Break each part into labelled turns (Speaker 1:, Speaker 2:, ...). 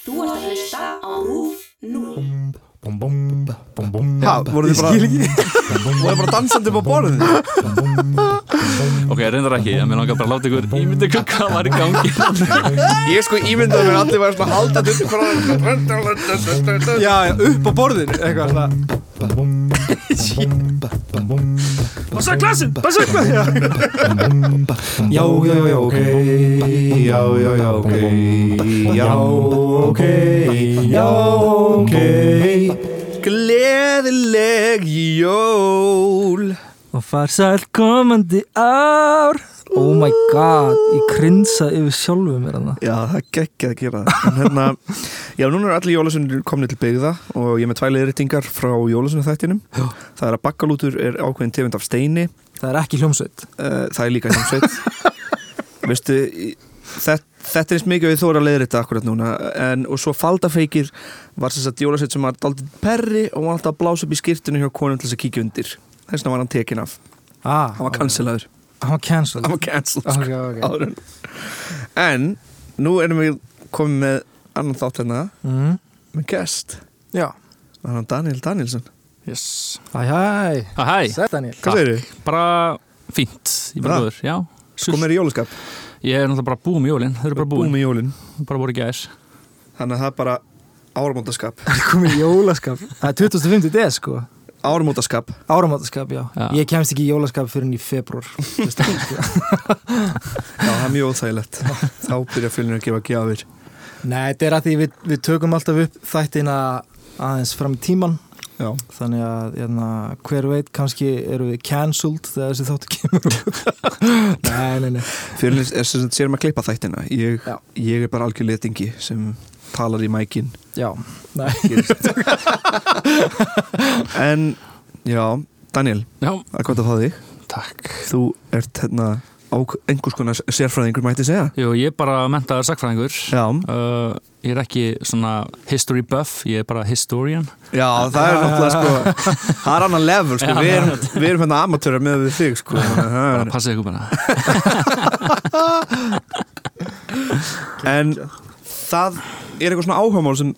Speaker 1: Þú ert að hlusta á RÚF 0.
Speaker 2: Ha, voru þið bara
Speaker 3: Ég skil ekki
Speaker 2: voru þið bara dansandi upp á borðinu
Speaker 4: Ok, reyndar ekki, en mér langar bara að láta ykkur ímynda ykkur hvað var í gangi
Speaker 2: Ég sko ímyndaði mér allir var svona haldandi upp frá
Speaker 3: Já, já, upp á borðinu Eitthvað svona Passa klassin, passa klassin
Speaker 5: Já, já, já, ok Já, já, já, ok Já, ok Já, ok
Speaker 2: Gleðileg jól
Speaker 3: Og farsæl komandi ár Oh my god, ég krinsa yfir sjálfu mér hana
Speaker 2: Já, það er geggjað að gera það. En hérna, já, núna er allir jólasunir komni til byggða og ég er með tvæli reytingar frá jólasunum þættinum
Speaker 3: Já.
Speaker 2: Það er að bakkalútur er ákveðin tegund af steini.
Speaker 3: Það er ekki hljómsveit.
Speaker 2: Uh, Það er líka hljómsveit. Veistu, þetta, þetta er eins mikið við þóra leiðir þetta akkurat núna. En, og svo faldafeikir var þess að jólasveit sem var daldið perri og var alltaf að blása upp í skýrtinu hjá konum til þess að kíkja undir. Þess vegna var hann tekin af,
Speaker 3: ah,
Speaker 2: hann var cancelaður
Speaker 3: Hann var cancelled.
Speaker 2: Hann var cancelled sko,
Speaker 3: ok
Speaker 2: áður en. nú erum við komið með annan þátt hérna.
Speaker 3: Mm.
Speaker 2: með guest.
Speaker 3: Já.
Speaker 2: Það er Daniel Danielsson
Speaker 4: Yes.
Speaker 3: Hæ, hæ
Speaker 2: hvað segir þið?
Speaker 4: bara fínt Ég er bara?
Speaker 2: Bra.
Speaker 4: góður, já.
Speaker 2: Sko mér í jólaskap,
Speaker 4: Ég er náttúrulega bara búið með jólin, þau eru bara búin.
Speaker 2: Búum í jólin.
Speaker 4: Bara voru gæs
Speaker 2: þannig að það er bara áramótaskap.
Speaker 3: Það er komið í jólaskap? Það er 2050 des sko
Speaker 2: áramótaskap.
Speaker 3: Áramátaskap, já.
Speaker 4: Já.
Speaker 3: Ég kemst ekki í jólaskap fyrir í februar sko.
Speaker 2: já, það er mjög óþægilegt. Þá byrja fjölinu að gefa gjafir.
Speaker 3: Nei, þetta er að því við, við tökum alltaf upp þættina aðeins fram í tíman
Speaker 2: já,
Speaker 3: Þannig að hérna, hver veit, kannski eru við cancelled þegar þessi þáttu kemur Nei, nei, nei.
Speaker 2: Fjölinu er sem sagt sérum að klippa þættina. Ég, ég er bara algjör letingi sem talar í mækin.
Speaker 3: Já, nei.
Speaker 2: En já, Daniel,
Speaker 4: Já,
Speaker 2: það er gott að fá þig.
Speaker 4: Takk.
Speaker 2: Þú ert hérna á einhvers konar sérfræðingur mætti segja.
Speaker 4: Jú, ég er bara mentaður sagfræðingur
Speaker 2: já,
Speaker 4: uh, Ég er ekki svona history buff, ég er bara historian.
Speaker 2: Já það er náttúrulega sko það er annan level sko,
Speaker 4: Já,
Speaker 2: við erum, við erum hérna amatöra með við þig sko.
Speaker 4: Bara passið ykkur bara.
Speaker 2: En það er eitthvað svona áhugamál sem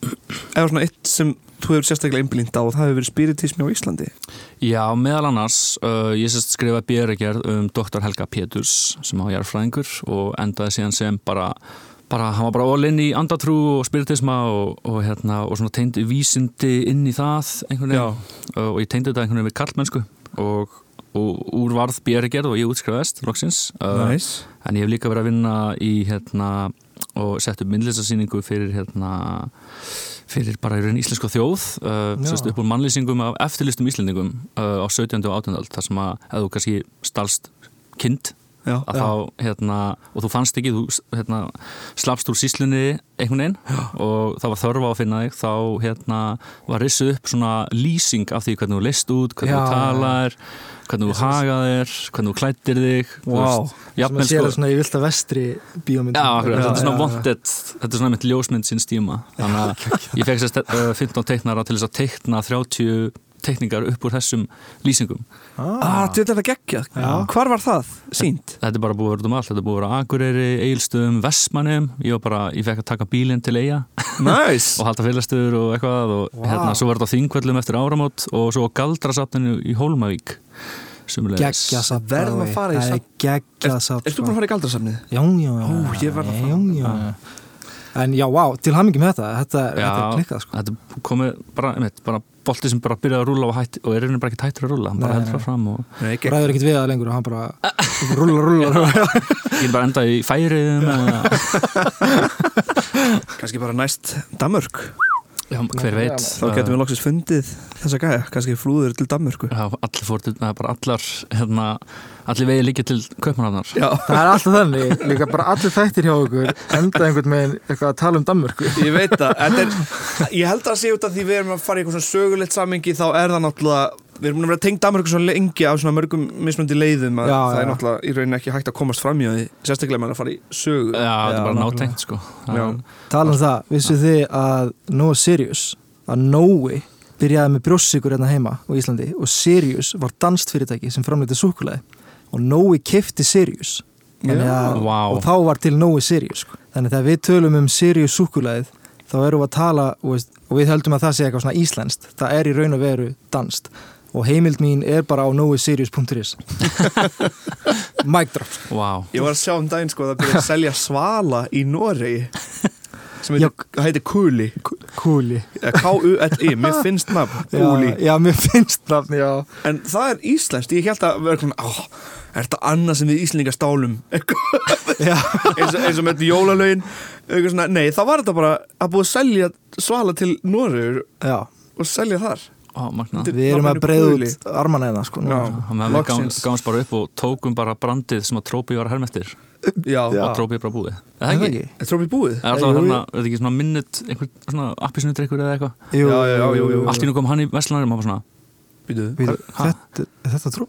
Speaker 2: eða svona eitt sem þú hefur sérstaklega einblínt á og það hefur verið spiritismi á Íslandi
Speaker 4: Já, meðal annars, uh, ég sérst skrifaði björgerð um Dr. Helga Péturs sem á jarðfræðingur og endaði síðan sem bara, bara hann var bara all-in í andatrú og spiritisma og, og, hérna, og svona tegndi vísindi inn í það einhvern veginn uh, og ég tegndi þetta einhvern veginn við kallmennsku og, og úr varð björgerð og ég útskrifaðist loksins uh,
Speaker 2: nice.
Speaker 4: en ég hef líka verið að vinna í hérna og sett upp myndlistasýningu fyrir hérna fyrir bara í raun íslensku þjóð uh, upp úr mannlýsingum af eftirlistum íslendingum uh, á 17. og 18. öld þar sem að ef þú kannski stalst kind
Speaker 2: já,
Speaker 4: að þá, hérna, og þú fannst ekki þú hérna, slapst úr síslunni einhvern veginn og það var þörfa að finna þig þá hérna, var rissuð upp svona lýsing af því hvernig þú leist út hvernig
Speaker 3: Já,
Speaker 4: þú
Speaker 3: já.
Speaker 4: talar hvernig þú hagaðir, hvernig þú klættir þig veist,
Speaker 3: Sem að sér
Speaker 4: sko
Speaker 3: svona í vilda vestri
Speaker 4: Já,
Speaker 3: Já,
Speaker 4: þetta er svona
Speaker 3: já, já.
Speaker 4: wanted þetta er svona mitt ljósmynd sín stíma þannig að ég fekk uh, 15 teiknara til þess að teikna 30 teikningar upp úr þessum lýsingum.
Speaker 2: Ah, þetta er geggjað. Hvar var það sínt?
Speaker 4: þetta er bara búið að vera um allt, þetta er búið að vera á Akureyri, Egilstöðum, Vestmannum ég var bara, ég fekk að taka bílinn til Eyja.
Speaker 2: Nice.
Speaker 4: Og halda félagstöður og eitthvað og
Speaker 3: Vá.
Speaker 4: hérna, svo var þetta á Þingvöllum eftir áramót og svo á Galdrasafninu í Hólmavík.
Speaker 3: Geggjasafn
Speaker 2: Verðum að fara í
Speaker 3: Það er
Speaker 2: safn.
Speaker 3: geggjasafn
Speaker 2: Ertu búin að fara í galdrasafnið?
Speaker 3: Já, já, já
Speaker 2: Ó, ég verð að fara.
Speaker 3: já, já. En já, vá, til hamingi með þetta. Þetta,
Speaker 4: Já,
Speaker 3: þetta er klikkað sko.
Speaker 4: þetta er komið bara, einmitt, bara bolti sem bara byrjaði að rúla og, hætti, og er einhvern bara ekki tættur að rúla hann bara heldur það fram og
Speaker 3: Ræður ekkert við það lengur og hann bara rúlar, rúlar, rúlar
Speaker 4: ég er bara enda í færiðum
Speaker 2: kannski bara næst Danmörk
Speaker 4: Já, hver veit.
Speaker 2: Þá getum við loksins fundið þessa gæja kannski flúður til Danmörku
Speaker 4: Já, allir fór til, er bara allar hérna, allir vegi líka til Kaupmannafnar
Speaker 2: Já,
Speaker 3: Það er alltaf þannig, líka bara allir þættir hjá okkur enda einhvern veginn eitthvað að tala um Danmörku
Speaker 2: ég veit það Þetta er, Ég held að sé út af því við erum að fara í eitthvað svona sögulegt samingi þá er það náttúrulega við erum búin að vera tengt Danmörku svo lengi á svona mörgum mismundi leiðum að
Speaker 3: Já,
Speaker 2: það er
Speaker 3: já.
Speaker 2: náttúrulega í rauninni ekki hægt að komast fram í því sérstaklega með að fara í sögu
Speaker 4: Já, það er bara nátengt sko
Speaker 2: Já.
Speaker 3: Tala um það, vissu þið að Nóa Sirius, að Nói byrjaði með brjóssikur hérna heima á Íslandi og Sirius var danst fyrirtæki sem framleiti súkulæði og Nói kefti Sirius að,
Speaker 4: Vá.
Speaker 3: og þá var til Nói Sirius sko. þannig þegar við tölum um Sirius súkulæðið þá erum við að tala og við höldum að það sé eitthvað svona íslenskt það er í raun og veru danst og heimild mín er bara á noisirius.is mic drop.
Speaker 4: Wow.
Speaker 2: Ég var að sjá um daginn sko að það byrja að selja svala í Noregi sem heitir, Kuli
Speaker 3: Kúli.
Speaker 2: K-U-L-I, mér finnst nafn Kuli
Speaker 3: já, já, mér finnst nafn, já.
Speaker 2: En það er íslenskt, ég held að vera svona, ó, er þetta annað sem við íslendingar stálum?
Speaker 3: Já.
Speaker 2: eins, og, eins og með jólalögin nei, þá var þetta bara að búið að selja svala til Noregur
Speaker 3: já,
Speaker 2: og selja þar
Speaker 4: Ó.
Speaker 2: Þetta-
Speaker 3: við erum að breyða út armana eða sko.
Speaker 4: Þannig að við gáðum bara upp og tókum bara brandið sem að Trópi var að
Speaker 2: Já.
Speaker 4: og Trópi er bara búið. Er
Speaker 3: Er
Speaker 4: það ekki?
Speaker 2: er trófið búið?
Speaker 4: Er alltaf
Speaker 3: Jú,
Speaker 4: hérna, veit ekki, svona einhver svona appisnudrykkur eða eitthvað. Allt í nú kom hann í Vestlandir og maður bara svona,
Speaker 2: Býtu,
Speaker 3: Býtu, þetta, er þetta trú?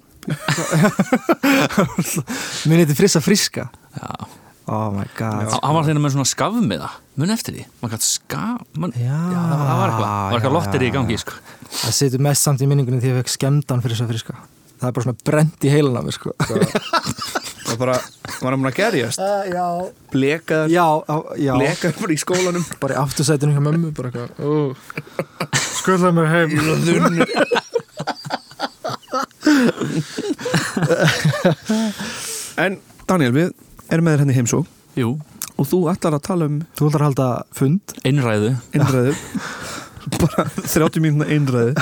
Speaker 3: Minn heiti Frissa Friska
Speaker 4: já.
Speaker 3: Oh my god.
Speaker 4: Hann var þeirra með svona skafmiða, mun eftir því. Man gætt skaf, man,
Speaker 3: Já,
Speaker 4: já, það var, það eitthvað, það var eitthvað lottir í gangi, sko.
Speaker 3: Það situr mest samt í minningunni því að ég fekk skemdan Frissa Friska Það er bara svona brent í heilan af mér sko.
Speaker 2: Það bara, var hann að gerjast?
Speaker 3: Uh, já.
Speaker 2: Blekaðar bara í skólanum?
Speaker 3: Bara í aftursætinu hjá mömmu bara eitthvað uh. Skuldaði mér heim.
Speaker 2: En Daniel, við erum með þér henni heimsó
Speaker 4: Jú,
Speaker 2: og þú ætlar að tala um
Speaker 3: Þú ætlar að halda fund.
Speaker 4: Einræðu.
Speaker 2: einræðu. Bara 30 mínúna einræðu.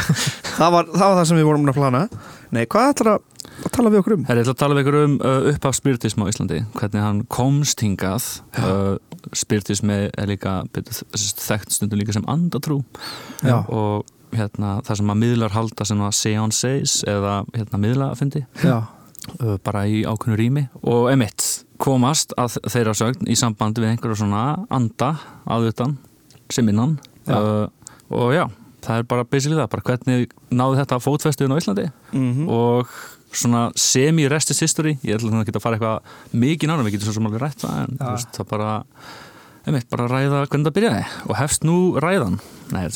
Speaker 2: Það var, það var það sem við vorum að plana. Nei, hvað ætlar að, að tala við okkur um?
Speaker 4: Herri, ég ætla að tala við ykkur um uh, upphaf spiritism á Íslandi, hvernig hann komst hingað. Uh, spiritismi er líka betur, þekkt stundum líka sem andatrú.
Speaker 3: Já.
Speaker 4: og hérna, það sem að miðlar halda sem að seances eða hérna, miðlafundi
Speaker 3: Já,
Speaker 4: uh, bara í ákveðnu rými. Og emitt komast að þeirra sögn í sambandi við einhverja svona anda aðutan sem innan. Uh, og já, það er bara basically það, bara hvernig náðu þetta fótfestuðin á Íslandi?
Speaker 2: Mm
Speaker 4: og svona semi-restis history ég ætla að geta að fara eitthvað mikið nárum við getum svo sem alveg rætt það en veist, það bara einmitt, bara ræða hvernig það byrjaði. Og hefst nú ræðan? Nei, er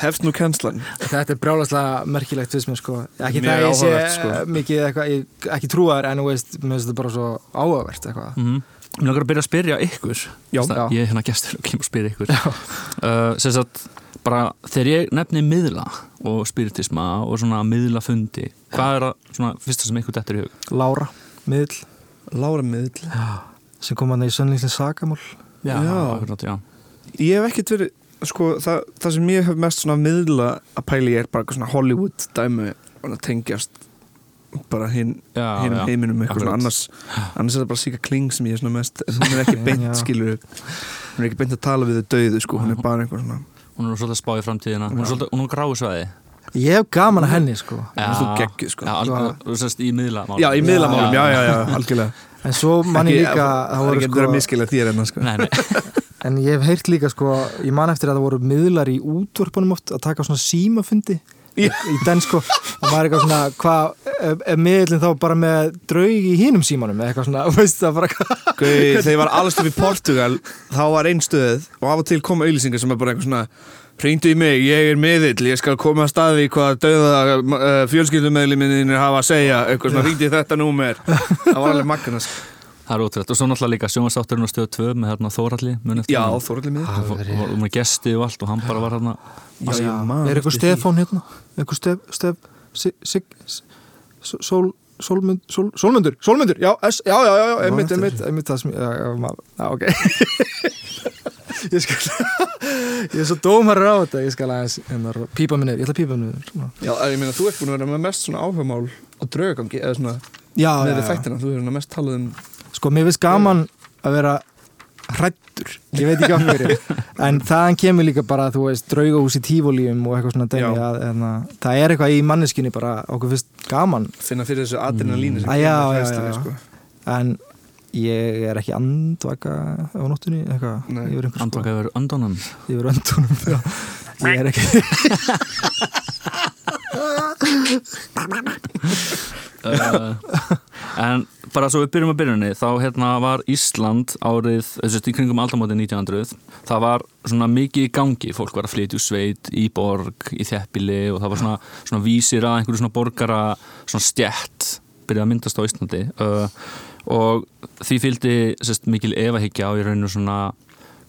Speaker 2: Hefst nú kennslan.
Speaker 3: Þetta er brjálaslega merkilegt fyrst mér sko. Ekki
Speaker 2: Mjög
Speaker 3: það ég sé
Speaker 2: sko.
Speaker 3: mikið eitthvað ég, Ekki trúaður en þú veist, mér finnst þetta bara svo áhugavert eitthvað.
Speaker 4: Mm Mér langar að byrja að spyrja ykkur.
Speaker 2: Já.
Speaker 4: Að
Speaker 3: Já.
Speaker 4: Ég er hérna gestur og kemur að spyrja ykkur. Uh, sem sagt, bara þegar ég nefni miðla og spiritisma og svona miðlafundi hvað er það svona fyrsta sem ykkur dettur í hug?
Speaker 3: Lára, miðl.
Speaker 2: Lára miðl
Speaker 3: sem kom hann í sönnlýslega sakamál.
Speaker 2: Já.
Speaker 4: akkurat, já.
Speaker 2: Ég hef ekkert verið sko, það, það sem ég hef mest svona miðla að pæli er bara eitthvað svona Hollywood dæmi að tengjast bara hinn
Speaker 4: Já,
Speaker 2: hinum
Speaker 4: já.
Speaker 2: heiminum eitthvað annars, annars er það bara síka kling sem ég er svona mest hún er ekki beint
Speaker 3: Já.
Speaker 2: skilur hún er ekki beint að tala við þau döðu sko, hún er bara eitthvað svona
Speaker 4: Hún er svolítið að spá í framtíðina. Hún er svolítið, hún er gráu svæði.
Speaker 3: Ég hef gaman að henni sko.
Speaker 2: Þú geggjuð, sko.
Speaker 4: Já, alveg, þú sérst í miðla
Speaker 2: Já, í miðlamálum, já, já, já, algjörlega
Speaker 3: En svo manni líka
Speaker 2: Það er
Speaker 3: voru
Speaker 2: ekki að
Speaker 3: sko,
Speaker 2: miskila þér enna sko.
Speaker 4: Nei, nei,
Speaker 3: En ég hef heyrt líka sko Ég man eftir að það voru miðlar í útvörpunum oft að taka svona símafundi
Speaker 2: Já.
Speaker 3: í den sko og maður er eitthvað svona hvað, er, miðlinn þá bara með draug í hínum símanum eða eitthvað svona, veist það bara
Speaker 2: Gauð, Þegar ég var allast upp í Portugal þá var einn stöð og af og til koma auðlýsingar sem er bara eitthvað svona Ringdu í mig, ég er miðill, ég skal koma að staði hvað dauða uh, fjölskyldumeðliminir hafa að segja, eitthvað svona ringdi í þetta númer Það var alveg magnað sko.
Speaker 4: það er ótrúlega Og svo náttúrulega líka sjónvastátturinn á stöðu 2 með hérna Þóralli mun eftir
Speaker 2: Já. Þóraldur miðill
Speaker 4: Og og- og með gesti og allt og hann bara var hérna
Speaker 2: Já, ég man
Speaker 3: Er eitthvað. Stefán hérna? Eitthvað Stef, Stef, Sig, Sól, Sólmund, Sól, Sólmundur, Sólmundur, já, S, já, já, já, já, einmitt,
Speaker 2: eftir
Speaker 3: einmitt, einmitt það sem, já, já, maður, já, ok. ég skal, ég er svo dómarir á þetta, ég skal aðeins, hérna, pípa minni, ég ætla að pípa minni, svona.
Speaker 2: Já, en ég meina, þú ert búin að vera með mest svona áhugamál á draugagangi, eða svona
Speaker 3: Já,
Speaker 2: með
Speaker 3: já.
Speaker 2: þættina, þú hefur mest talað um
Speaker 3: Sko, mér finnst gaman að vera hrættur, ég veit ekki af hverju, en þaðan kemur líka bara, þú veist, draugahús í tífólíum og eitthvað svona dæmi, að, hérna, það er eitthvað í manneskinni bara, okkur finnst gaman.
Speaker 2: Finna fyrir þessu adrenalínu sem
Speaker 3: Ég er ekki andvaka á nóttunni eitthvað einhver sko
Speaker 4: Andvaka yfir öndunum.
Speaker 3: Yfir öndunum já. ég er ekki
Speaker 4: uh, En bara svo við byrjum að byrjunni þá hérna var Ísland árið þessu í kringum aldamóti 1900 það var svona mikið í gangi. Fólk var að flytja úr sveit í borg í þeppili og það var svona, svona vísir að einhverju svona borgara svona stjætt byrjaði að myndast á Íslandi. Uh, og því fylgdi sérst, mikil efahyggja á í rauninu svona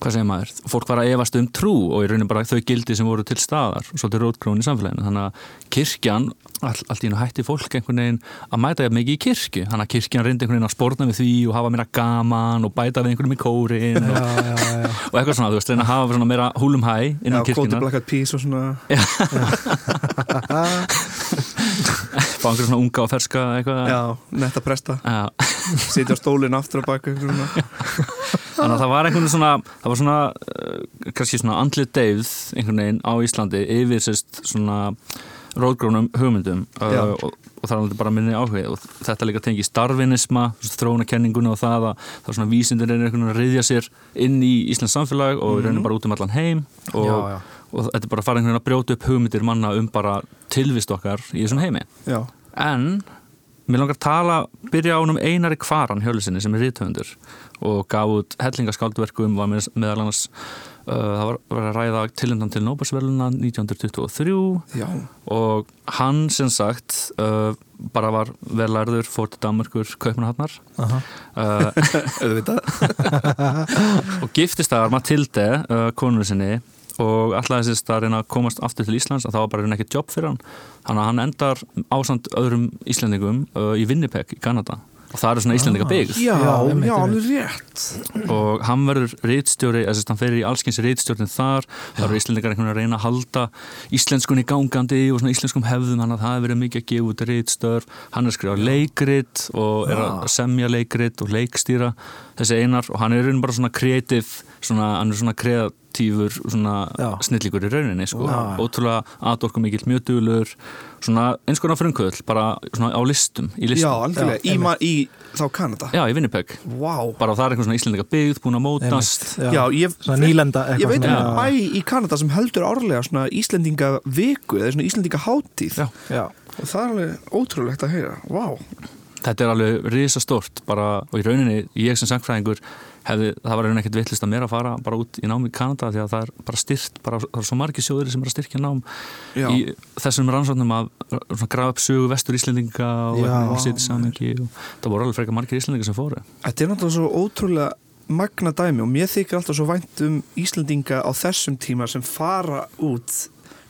Speaker 4: hvað segir maður, fólk var að efast um trú og í raunin bara þau gildi sem voru til staðar og svolítið rótgróin í samfélaginu. Þannig að kirkjan, all, allt í hennu hætti fólk einhvern veginn að mæta jafn mikið í kirkju. Þannig að kirkjan reyndi einhvern veginn að spórna við því og hafa meira gaman og bæta við einhvern veginn í kórin og,
Speaker 3: já, já, já.
Speaker 4: og eitthvað svona, þú veist, reyna að hafa svona meira húlum hæ innan
Speaker 2: Kóti
Speaker 4: fá einhver svona unga og ferska eitthvað
Speaker 2: Já, netta presta
Speaker 4: Já.
Speaker 2: Sitja á stólinn aftur á baka svona.
Speaker 4: þannig að það var einhvern svona það var svona, uh, kannski svona andlið deyð einhvern veginn á Íslandi yfir sérst svona rótgrónum hugmyndum uh, og, og það er alveg bara minni áhuga og þetta líka tengi starfinisma þróunakenninguna og það að það er svona vísindir er einhvern veginn að riðja sér inn í Íslands samfélag og mm -hmm. bara út um allan heim og,
Speaker 3: Já, já.
Speaker 4: Og þetta er bara að fara einhvern veginn að brjóta upp hugmyndir manna um bara tilvist okkar í þessum heimi.
Speaker 2: Já,
Speaker 4: En mér langar að tala, byrja á hún um Einari Kvaran hjölusinni sem er rithöfundur og gaf út hellingaskáldverkum var með, meðal annars uh, það var, var að ræða tilhendan til Nóbelsverluna 1923
Speaker 2: já,
Speaker 4: og hann sem sagt uh, bara var verðlærður fór til Danmarkur Kaupmannhafnar
Speaker 3: Aha.
Speaker 4: uh,
Speaker 2: auðvitað.
Speaker 4: Og giftist þar Matilde uh, konur sinni og alltaf þessist að reyna að komast aftur til Íslands að það var bara reyna ekkert jobb fyrir hann. Þannig að hann endar ásand öðrum Íslendingum uh, í Winnipeg í Kanada. Og það eru svona Íslendinga byggð.
Speaker 2: Já,
Speaker 3: Já,
Speaker 2: alveg rétt.
Speaker 4: Og hann verður reitstjóri, þess að hann fer í allskyns reitstjórnin þar, það eru Íslendingar einhvern veginn að reyna að halda íslenskunni gangandi og svona íslenskum hefðum, þannig að það hefur verið mikið að gefa út reitstörf, hann er að skrifa leikrit og er að semja leikrit og leikstýra þessi einar og hann er í raunin bara svona kreatív, svona, hann er svona kreatífur svona
Speaker 3: Já.
Speaker 4: snillíkur í rauninni sko,
Speaker 3: Já.
Speaker 4: ótrúlega aðorku mikill mjög svona eins konar frumkvöld, bara svona á listum, í
Speaker 2: Já,
Speaker 4: listum.
Speaker 3: Já,
Speaker 2: í, ma- í þá Kanada.
Speaker 4: Já, í Winnipeg,
Speaker 2: Vá.
Speaker 4: Bara það er einhvern svona íslendinga byggð, búin að mótast.
Speaker 3: Einmitt,
Speaker 2: Já, ég,
Speaker 3: Svona nýlenda
Speaker 2: ég veit um bæ í Kanada sem heldur árlega svona Íslendinga viku eða svona Íslendinga hátíð.
Speaker 4: Já.
Speaker 3: Já,
Speaker 2: og það er alveg ótrúlegt að heyra. Vá,
Speaker 4: Þetta er alveg risastórt bara, og í rauninni, ég sem sangfræðingur hefði, það var rauninni ekkert vittlist að mér að fara bara út í nám í Kanada því að það er bara styrt bara, það er svo margir sjóðir sem er að styrkja nám
Speaker 2: Já.
Speaker 4: í þessum rannsóknum að grafa upp sögu vestur Íslendinga og eitthvað sitt samingi og það voru alveg frekar margir Íslendinga sem fóru.
Speaker 2: Þetta er náttúrulega svo ótrúlega magna dæmi og mér þykir alltaf svo vænt um Íslendinga á þessum tíma sem fara út.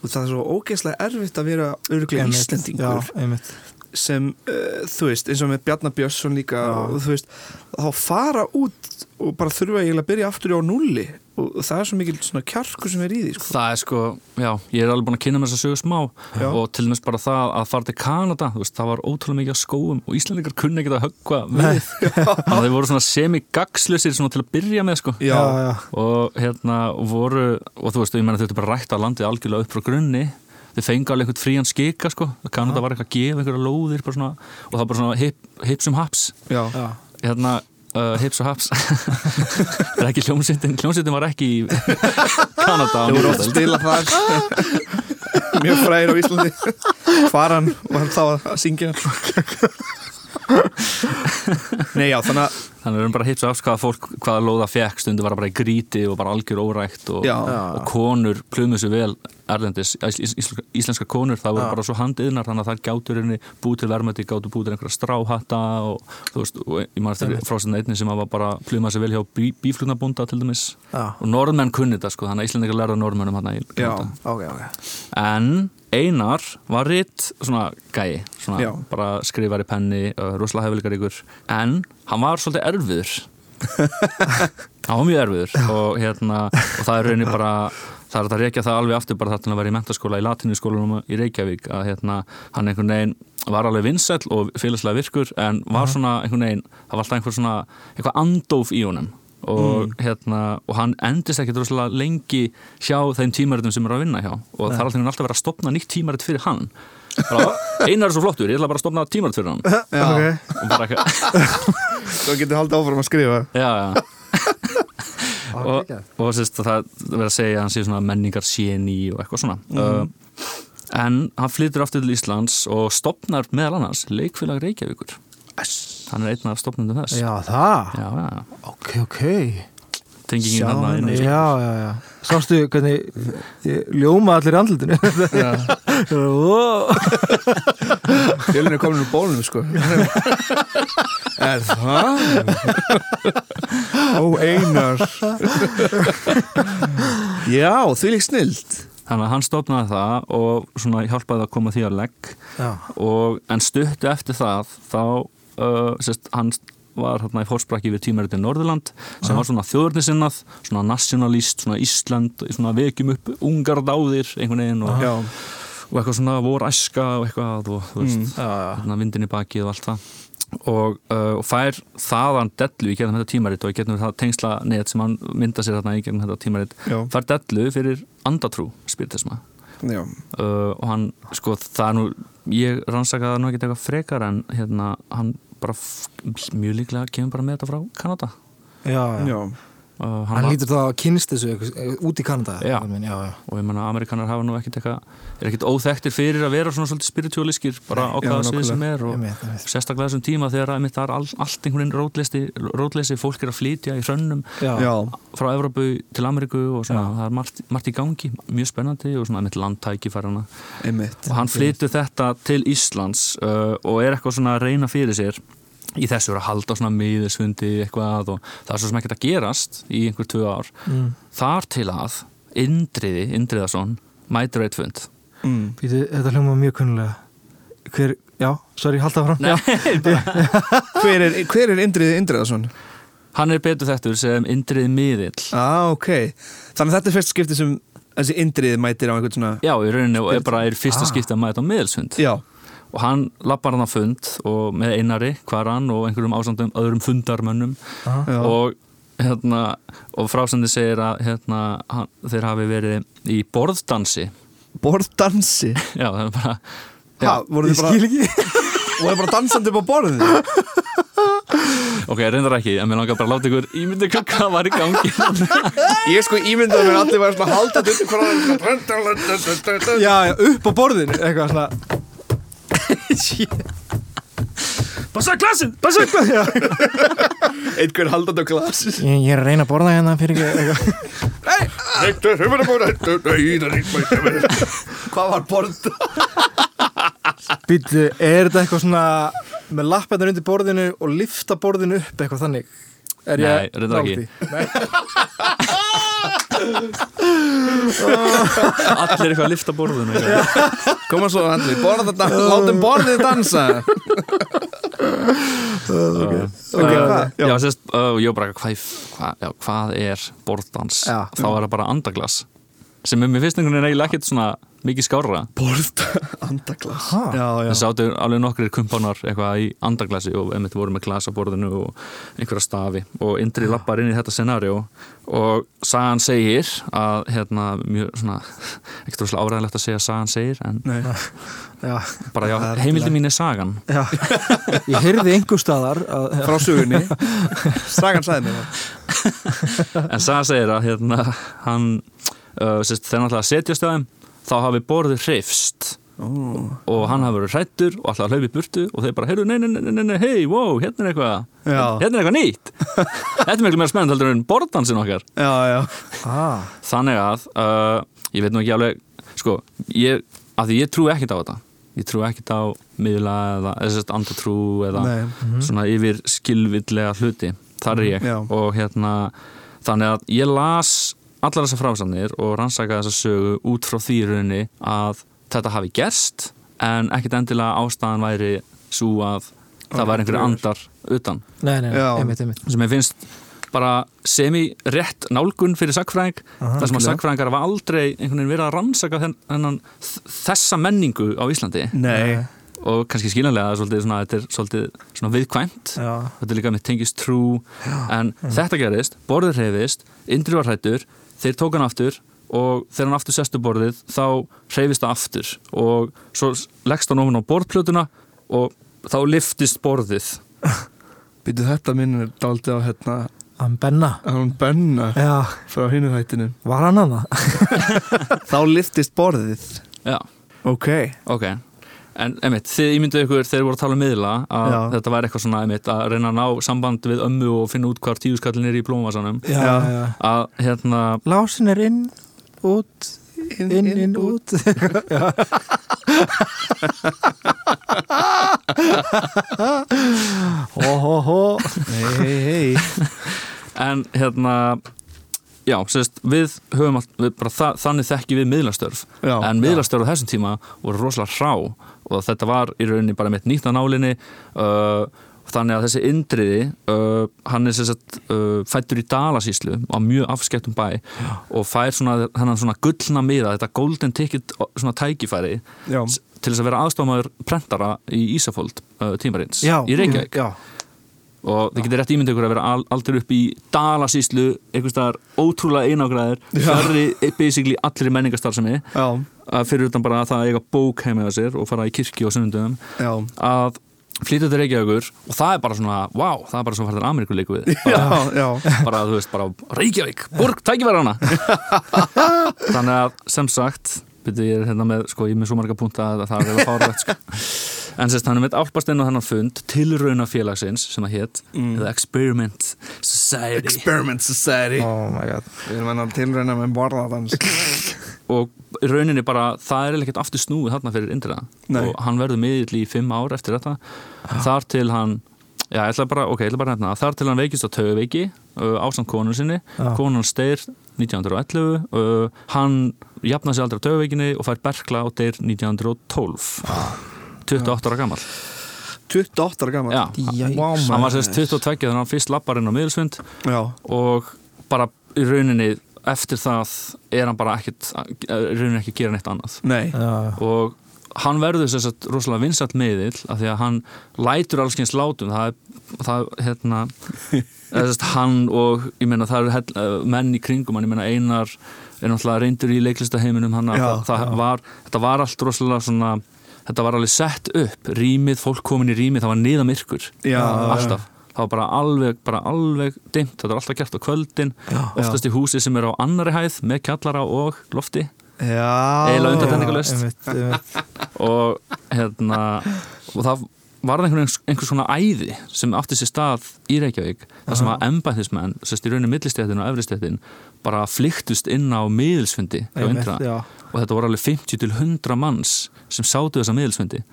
Speaker 2: Og það er svo ógeðslega erfitt að vera öruglega
Speaker 3: einmitt.
Speaker 2: Sem, uh, þú veist, eins og með Bjarnar Björnsson líka og þú veist, þá fara út og bara þurfa eiginlega að byrja aftur á nulli og það er svo mikil svona kjarkur sem er í því, sko.
Speaker 4: Það er sko, já, ég er alveg búin að kynna mér þess að sögu smá
Speaker 2: Já.
Speaker 4: og til dæmis bara það að fara til Kanada, þú veist, það var ótrúlega mikið á skóum og Íslandingar kunni ekki að höggva við. Þannig að þeir voru svona semi-gagslusir svona til að byrja með, sko.
Speaker 2: Já,
Speaker 3: já.
Speaker 4: Og hérna voru, og þú veist, ég menna þau bara rætt að landið algjörlega upp frá grunni. Þeir fengi alveg einhvern frían skika, sko. Kanada var eitthvað að gefa einhverja lóðir bara svona, og það var bara svona hip, hips um haps. Hérna, uh, hips og haps. það er ekki hljómsveitin, hljómsveitin var ekki í Kanada.
Speaker 2: Þau voru oft
Speaker 4: 19.
Speaker 2: að spila þar Mjög fræðir á Íslandi Hvaran var þá að syngja Nei já, þannig að
Speaker 4: Þannig að við erum bara hitt svo afs hvaða fólk, hvaða lóða fekk stundu var bara í gríti og bara algjör órækt og, og konur plöðum þessu vel erlendis, ís, ís, íslenska, íslenska konur, það voru bara svo handiðnar þannig að það gáttur búið til verðmætti, gáttu búið til einhverja stráhatta og þú veist, og ég maður eftir frásinn einni sem var bara plöðum þessu vel hjá bí, bíflugnabúnda til dæmis
Speaker 3: Já.
Speaker 4: og norðmenn kunni þetta sko, þannig að Íslandingar lærða norðmennum hann í
Speaker 2: Já.
Speaker 3: Ok, ok
Speaker 4: En Einar var ritt svona gæi, svona
Speaker 2: Já.
Speaker 4: bara skrifari penni, uh, rosalega hefðilegar ykkur en hann var svolítið erfiður hann var mjög erfiður og hérna, og það er raunin bara það er hægt að reykja það alveg aftur bara þar til að vera í mentaskóla í latínuskólanum í Reykjavík að hérna, hann einhvern veginn var alveg vinsæll og félagslega virkur en var svona einhvern veginn, það var alltaf einhver svona eitthvað andóf í honum. Og, hérna, og hann endist ekki droslega lengi hjá þeim tímaritum sem er að vinna hjá. Og það er alltaf alltaf verið að stopna nýtt tímarit fyrir hann. Einar er svo flottur, ég ætla bara að stopna tímarit fyrir hann.
Speaker 2: Já,
Speaker 3: Ok.
Speaker 2: Svo getur haldið áfram að skrifa.
Speaker 4: Já, já og, og sérst, það verður að segja að hann sé menningar séni og eitthvað svona. Uh, en hann flytur aftur til Íslands og stopnar meðal annars leikfélag Reykjavíkur. Hann er einn af stopnundum þess.
Speaker 3: Já, það?
Speaker 4: Já, já.
Speaker 3: Ok, ok
Speaker 4: tengingin hann sko.
Speaker 3: Já, já, já. Sástu hvernig ljóma allir í andlutinu
Speaker 2: Fjölin er komin úr bólunum sko. Er það? Ó Einar. Já, því lík snild
Speaker 4: Þannig að hann stopnaði það og svona hjálpaði að koma því að legg. Og en stuttu eftir það þá uh, sérst, hann var hérna í fórsprakki við tímaritin Norðurland sem var svona þjóðurnissinnað svona nationalist, svona Ísland svona vekjum upp ungar dáðir einhvern veginn og, og eitthvað svona vor æska og eitthvað og þú veist,
Speaker 2: Mm.
Speaker 4: hérna vindin í baki og allt það. Og, uh, og fær þaðan dellu í gegnum þetta tímarit og í gegnum það tengsla net sem hann mynda sér þarna í gegnum þetta tímarit
Speaker 2: já,
Speaker 4: fær dellu fyrir andatrú spiritisma uh, og hann, sko, það er nú ég rannsakaði það nú ekki eitthvað frekar en hérna, hann bara mjög líklega kemur bara með þetta frá Kanada
Speaker 3: Já, já
Speaker 2: já.
Speaker 4: Uh,
Speaker 3: Hann
Speaker 4: var-
Speaker 3: lítur þá að kynst þessu eitthvað, út í Kanada
Speaker 4: Já.
Speaker 3: já, já.
Speaker 4: og ég menna Amerikanar hafa nú ekkit eitthvað er ekkit óþekktir fyrir að vera svona svolítið spiritualískir bara hvaða svið sem er og
Speaker 3: einmitt.
Speaker 4: sérstaklega þessum tíma þegar einmitt það er all, allt einhvern veginn rótleysi, fólk er að flytja í hrönnum frá Evrópu til Ameríku og svona, það er margt, margt í gangi mjög spennandi og svona einmitt landtækifærana
Speaker 2: einmitt.
Speaker 4: Og hann flytur þetta til Íslands uh, og er eitthvað svona að reyna fyrir sér í þessu er að halda svona miðisfundi eitthvað og það er svo sem ekkert að gerast í einhver tvö ár.
Speaker 3: Mm.
Speaker 4: þar til að Indriði, Indriðason mætur eitt fund.
Speaker 2: Mm.
Speaker 3: Býtu, þetta hljóma mjög kunnulega. Hver, já, sorry, halda fram
Speaker 4: Nei,
Speaker 2: hver, er, hver er Indriði Indriðason?
Speaker 4: hann er betur þettur sem Indriði miðill.
Speaker 2: Ah, ok. Þannig að þetta er fyrst skipti sem þessi Indriði mætir á einhvern svona
Speaker 4: já, í rauninni og er bara er fyrsta
Speaker 3: Ah.
Speaker 4: skipti að mæta á miðilsfund.
Speaker 2: Já,
Speaker 4: og hann lappar hann á fund og með einari, hvaran og einhverjum ásandum öðrum fundarmönnum.
Speaker 3: Aha.
Speaker 4: og hérna og frásandi segir að hérna, hann, þeir hafi verið í borðdansi.
Speaker 2: Borðdansi?
Speaker 4: Já, það er bara
Speaker 2: Ha, voru
Speaker 3: Ég
Speaker 2: þið bara,
Speaker 3: skil ekki.
Speaker 2: voru þið bara dansandi upp á borðið?
Speaker 4: ok, reyndar ekki, en mér langar bara að láta ykkur ímynda hvað var í gangi
Speaker 2: Ég sko ímyndaði mér að allir var svona haldað upp
Speaker 3: já, upp á borðinu Eitthvað svona
Speaker 4: passa klassin, passa klassin
Speaker 2: Einhver haldað á glasis
Speaker 3: Ég, ég er að reyna að borða hérna fyrir ekki eitthvað.
Speaker 2: Hvað var borð?
Speaker 3: Býtu, er þetta eitthvað svona með lappæðnar undir borðinu og lifta borðinu upp eitthvað þannig? Er
Speaker 4: Nei, reyndar
Speaker 3: nálægt
Speaker 4: ekki. allir eitthvað að lifta borðinu
Speaker 2: Koma svo Andri, borða þetta, látum borðið dansa.
Speaker 4: Ok,
Speaker 2: hvað?
Speaker 4: já, sérst, uh, ég var bara hvað, já, hvað er borðdans?
Speaker 3: Já.
Speaker 4: þá er það bara andaglas sem er mér fyrst einhvern veginn eiginlega ekkert svona mikið skárra.
Speaker 2: Borð, andaglas.
Speaker 4: Það sáttu alveg nokkrir kumpanar eitthvað í andaglasi og einmitt voru með glas á borðinu og einhverja stafi og Indri lappar inn í þetta scenari og sagan segir að hérna mjög svona ekkert rosalega áræðilegt að segja sagan segir en
Speaker 3: Já,
Speaker 4: bara já, heimildi mín er sagan.
Speaker 3: Já. Ég heyrði einhver staðar að,
Speaker 2: frá sugunni Sagan sagði mér
Speaker 4: en sagan segir að hérna hann uh, þegar náttúrulega setjast á þeim þá hafi borðið hreifst
Speaker 2: Ó,
Speaker 4: og hann hafi verið hrættur og alltaf hlaupi í burtu og þeir bara, heyrðu, nei, nei, nei, nei, nei, hei, wow, hérna er eitthvað.
Speaker 2: Já.
Speaker 4: hérna er eitthvað nýtt. Þetta er miklu meira spennand heldur en borðdansin okkar.
Speaker 2: Já, já.
Speaker 3: Ah,
Speaker 4: þannig að, uh, ég veit nú ekki alveg sko, ég, að því ég trú ekkert á þetta. Ég trú ekkert á miðla eða, eða sérst andatrú eða
Speaker 2: Nei,
Speaker 4: svona yfir skilvillega hluti. Þar er ég.
Speaker 2: Já.
Speaker 4: og hérna þannig að ég las allar þessar frásanir og rannsakaði þessa sögu út frá því í rauninni að þetta hafi gerst en ekkert endilega ástæðan væri svo að það væri einhverju andar utan.
Speaker 3: Nei, nei, nei,
Speaker 2: Já.
Speaker 3: einmitt, einmitt.
Speaker 4: Sem ég finnst bara semi-rétt nálgun fyrir sagfræðing þar sem að sagfræðingar hafa aldrei einhvern veginn verið að rannsaka þenn, þennan, þessa menningu á Íslandi.
Speaker 2: Nei,
Speaker 4: og kannski skiljanlega þetta er svolítið svona viðkvæmt.
Speaker 3: Já,
Speaker 4: þetta er líka með tengist trú. En þetta gerist, borðið hreyfist Indri var hrættur, þeir tók hann aftur og þegar hann aftur sestu borðið þá hreyfist það aftur og svo leggst hann ofan á borðplötuna og þá liftist borðið.
Speaker 2: Býtu þetta minn er daldið á hérna
Speaker 3: hann Benna.
Speaker 2: að hún benna
Speaker 3: Já,
Speaker 2: frá hinu hættinu
Speaker 3: var hann hana?
Speaker 2: Þá liftist borðið.
Speaker 4: Já,
Speaker 2: Ok.
Speaker 4: Ok En einmitt, þið ímynduðu ykkur þegar þið voru að tala um miðla að
Speaker 2: Já.
Speaker 4: þetta væri eitthvað svona einmitt að reyna að ná samband við ömmu og finna út hvar tíuskallin er í blómasanum að hérna
Speaker 3: Lásin er inn, út inn, inn, út. Já. Hó, hó, hó
Speaker 2: Hei, hei, hei
Speaker 4: en hérna já, sérst, við höfum allt, við bara þa þannig þekki við miðlastörf.
Speaker 2: Já,
Speaker 4: en miðlastörf á þessum tíma voru rosalega hrá og þetta var í rauninni bara mitt nýtt á nálinni uh, þannig að þessi indriði uh, hann er sérst uh, fættur í Dalasíslu á mjög afskektum bæ og fær svona svona gullna miða, þetta golden ticket svona tækifæri
Speaker 2: Já,
Speaker 4: til þess að vera aðstofmaður prentara í Ísafold uh, tímarins
Speaker 3: Já,
Speaker 4: í Reykjavík.
Speaker 3: já.
Speaker 4: Og þið getur rétt ímyndið ykkur að vera al- aldrei upp í Dalasíslu, einhvers staðar ótrúlega einagræðir, fjarrri basically allir menningastarfsemi að fyrir utan bara að það eiga bók heima á sér og fara í kirkju og sunnundum að flytja til Reykjavíkur og það er bara svona, wow, það er bara svo færður Ameríku líku við.
Speaker 2: Já, já,
Speaker 4: bara, þú veist, bara Reykjavík, borg, tækifærana. Þannig að sem sagt byrju, ég er hérna með, sko, ég er með svo marga punta að það er vel fárlegt, sko en sérst, hann er með álpasteinu hennar fund tilrauna félagsins sem það hétt The Experiment Society.
Speaker 2: Experiment Society.
Speaker 3: Oh my god.
Speaker 2: Við erum enn að tilræna með borðadans
Speaker 4: og rauninni bara, það er ekkert aftur snúið þarna fyrir Indriða
Speaker 2: Nei.
Speaker 4: og hann verður miðill í fimm ár eftir þetta. Þar til hann já, ég ætla bara, ok, ég ætla bara hérna þar til hann veikist á tauveiki uh, ásamt konun sinni.
Speaker 3: Já.
Speaker 4: konun steyr 1911 uh, hann jafna sig aldrei á taugaveikinni og fær berkla og deyr 1912 28 ára gammal
Speaker 2: 28 ára gammal
Speaker 4: Já.
Speaker 2: Vá,
Speaker 4: hann var sérst 22 þegar hann fyrst lappar inn á miðilsvund
Speaker 2: Já,
Speaker 4: og bara í rauninni eftir það er hann bara ekkert í rauninni ekki að gera neitt annað.
Speaker 2: Nei.
Speaker 4: Og hann verður að rosalega vinsalt miðill af því að hann lætur alls kynns látum. Það er, það, hérna að hann og ég meina það eru eh, menn í kringum hann, ég meina einar er náttúrulega reyndur í leiklistaheiminum hann. Að það, það var, þetta var allt rosalega svona þetta var alveg sett upp, rýmið, fólk komin í rýmið það var niða myrkur,
Speaker 2: Já,
Speaker 4: alltaf. Það var bara alveg, bara alveg dimmt, þetta er alltaf gert á kvöldin oftast í húsi sem er á annari hæð með kjallara og lofti.
Speaker 2: Já
Speaker 4: undantekningarlaust.
Speaker 3: einmitt, einmitt.
Speaker 4: og hérna og það var einhvern einhver svona æði sem átti sér stað í Reykjavík þar sem að embættismenn, sérst í rauninni millistjættin og efristjættin bara flyktust inn á miðilsfundi Indra
Speaker 3: já.
Speaker 4: Og þetta voru alveg 50 til 100 manns sem sátu þessa miðilsfundi.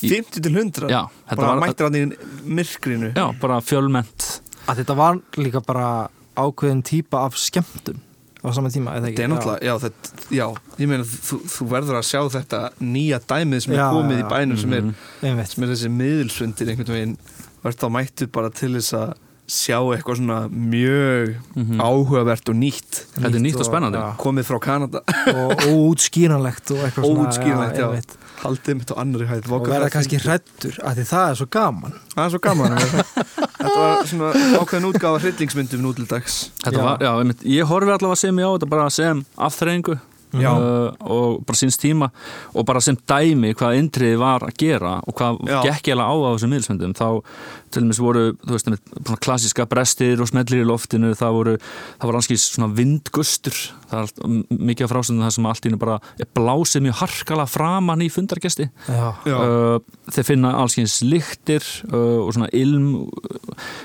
Speaker 2: 50 til 100
Speaker 4: Já, þetta
Speaker 2: Bara
Speaker 4: var-
Speaker 2: mættir hann í myrkrinu?
Speaker 4: Já, bara fjölmennt.
Speaker 3: Að þetta var líka bara ákveðin típa af skemmtum á sama tíma, eða ekki?
Speaker 2: Þetta er náttúrulega, já, þetta, já, ég meina þú, þú verður að sjá þetta nýja dæmið sem er
Speaker 3: Já,
Speaker 2: komið í
Speaker 3: já.
Speaker 2: bænum sem, er,
Speaker 3: Já, einmitt.
Speaker 2: sem er þessi miðilsfundir einhvern veginn, verður þá mættu bara til þess að sjá eitthvað svona mjög
Speaker 4: Mhm.
Speaker 2: áhugavert og nýtt
Speaker 4: Þetta er nýtt og spennandi.
Speaker 3: já.
Speaker 2: komið frá Kanada
Speaker 3: og óútskýranlegt og eitthvað svona
Speaker 2: Óútskýranlegt, já.
Speaker 3: einmitt.
Speaker 2: haldið mitt á annari hæð
Speaker 3: og verða kannski hrættur að því það er svo gaman
Speaker 2: Það er svo gaman Þetta var svona ákveðin útgáfa hryllingsmyndum nú til dags
Speaker 4: Þetta
Speaker 3: Já.
Speaker 4: var, já, einmitt, ég horfi allavega sem ég á þetta bara sem afþreyingu
Speaker 2: Já.
Speaker 4: Uh, og bara síns tíma og bara sem dæmi hvað indriði var að gera og hvað
Speaker 2: Já.
Speaker 4: gekk ég alveg á á þessum miðilsmyndum þá til dæmis voru, þú veist, klassíska brestir og smellir í loftinu það voru, það var anskís svona vindgustur það er allt, mikið af frásendum það sem allt í einu bara er blásið mjög harkala framan í fundargesti. Uh, þeir finna allskyns lyktir uh, og svona ilm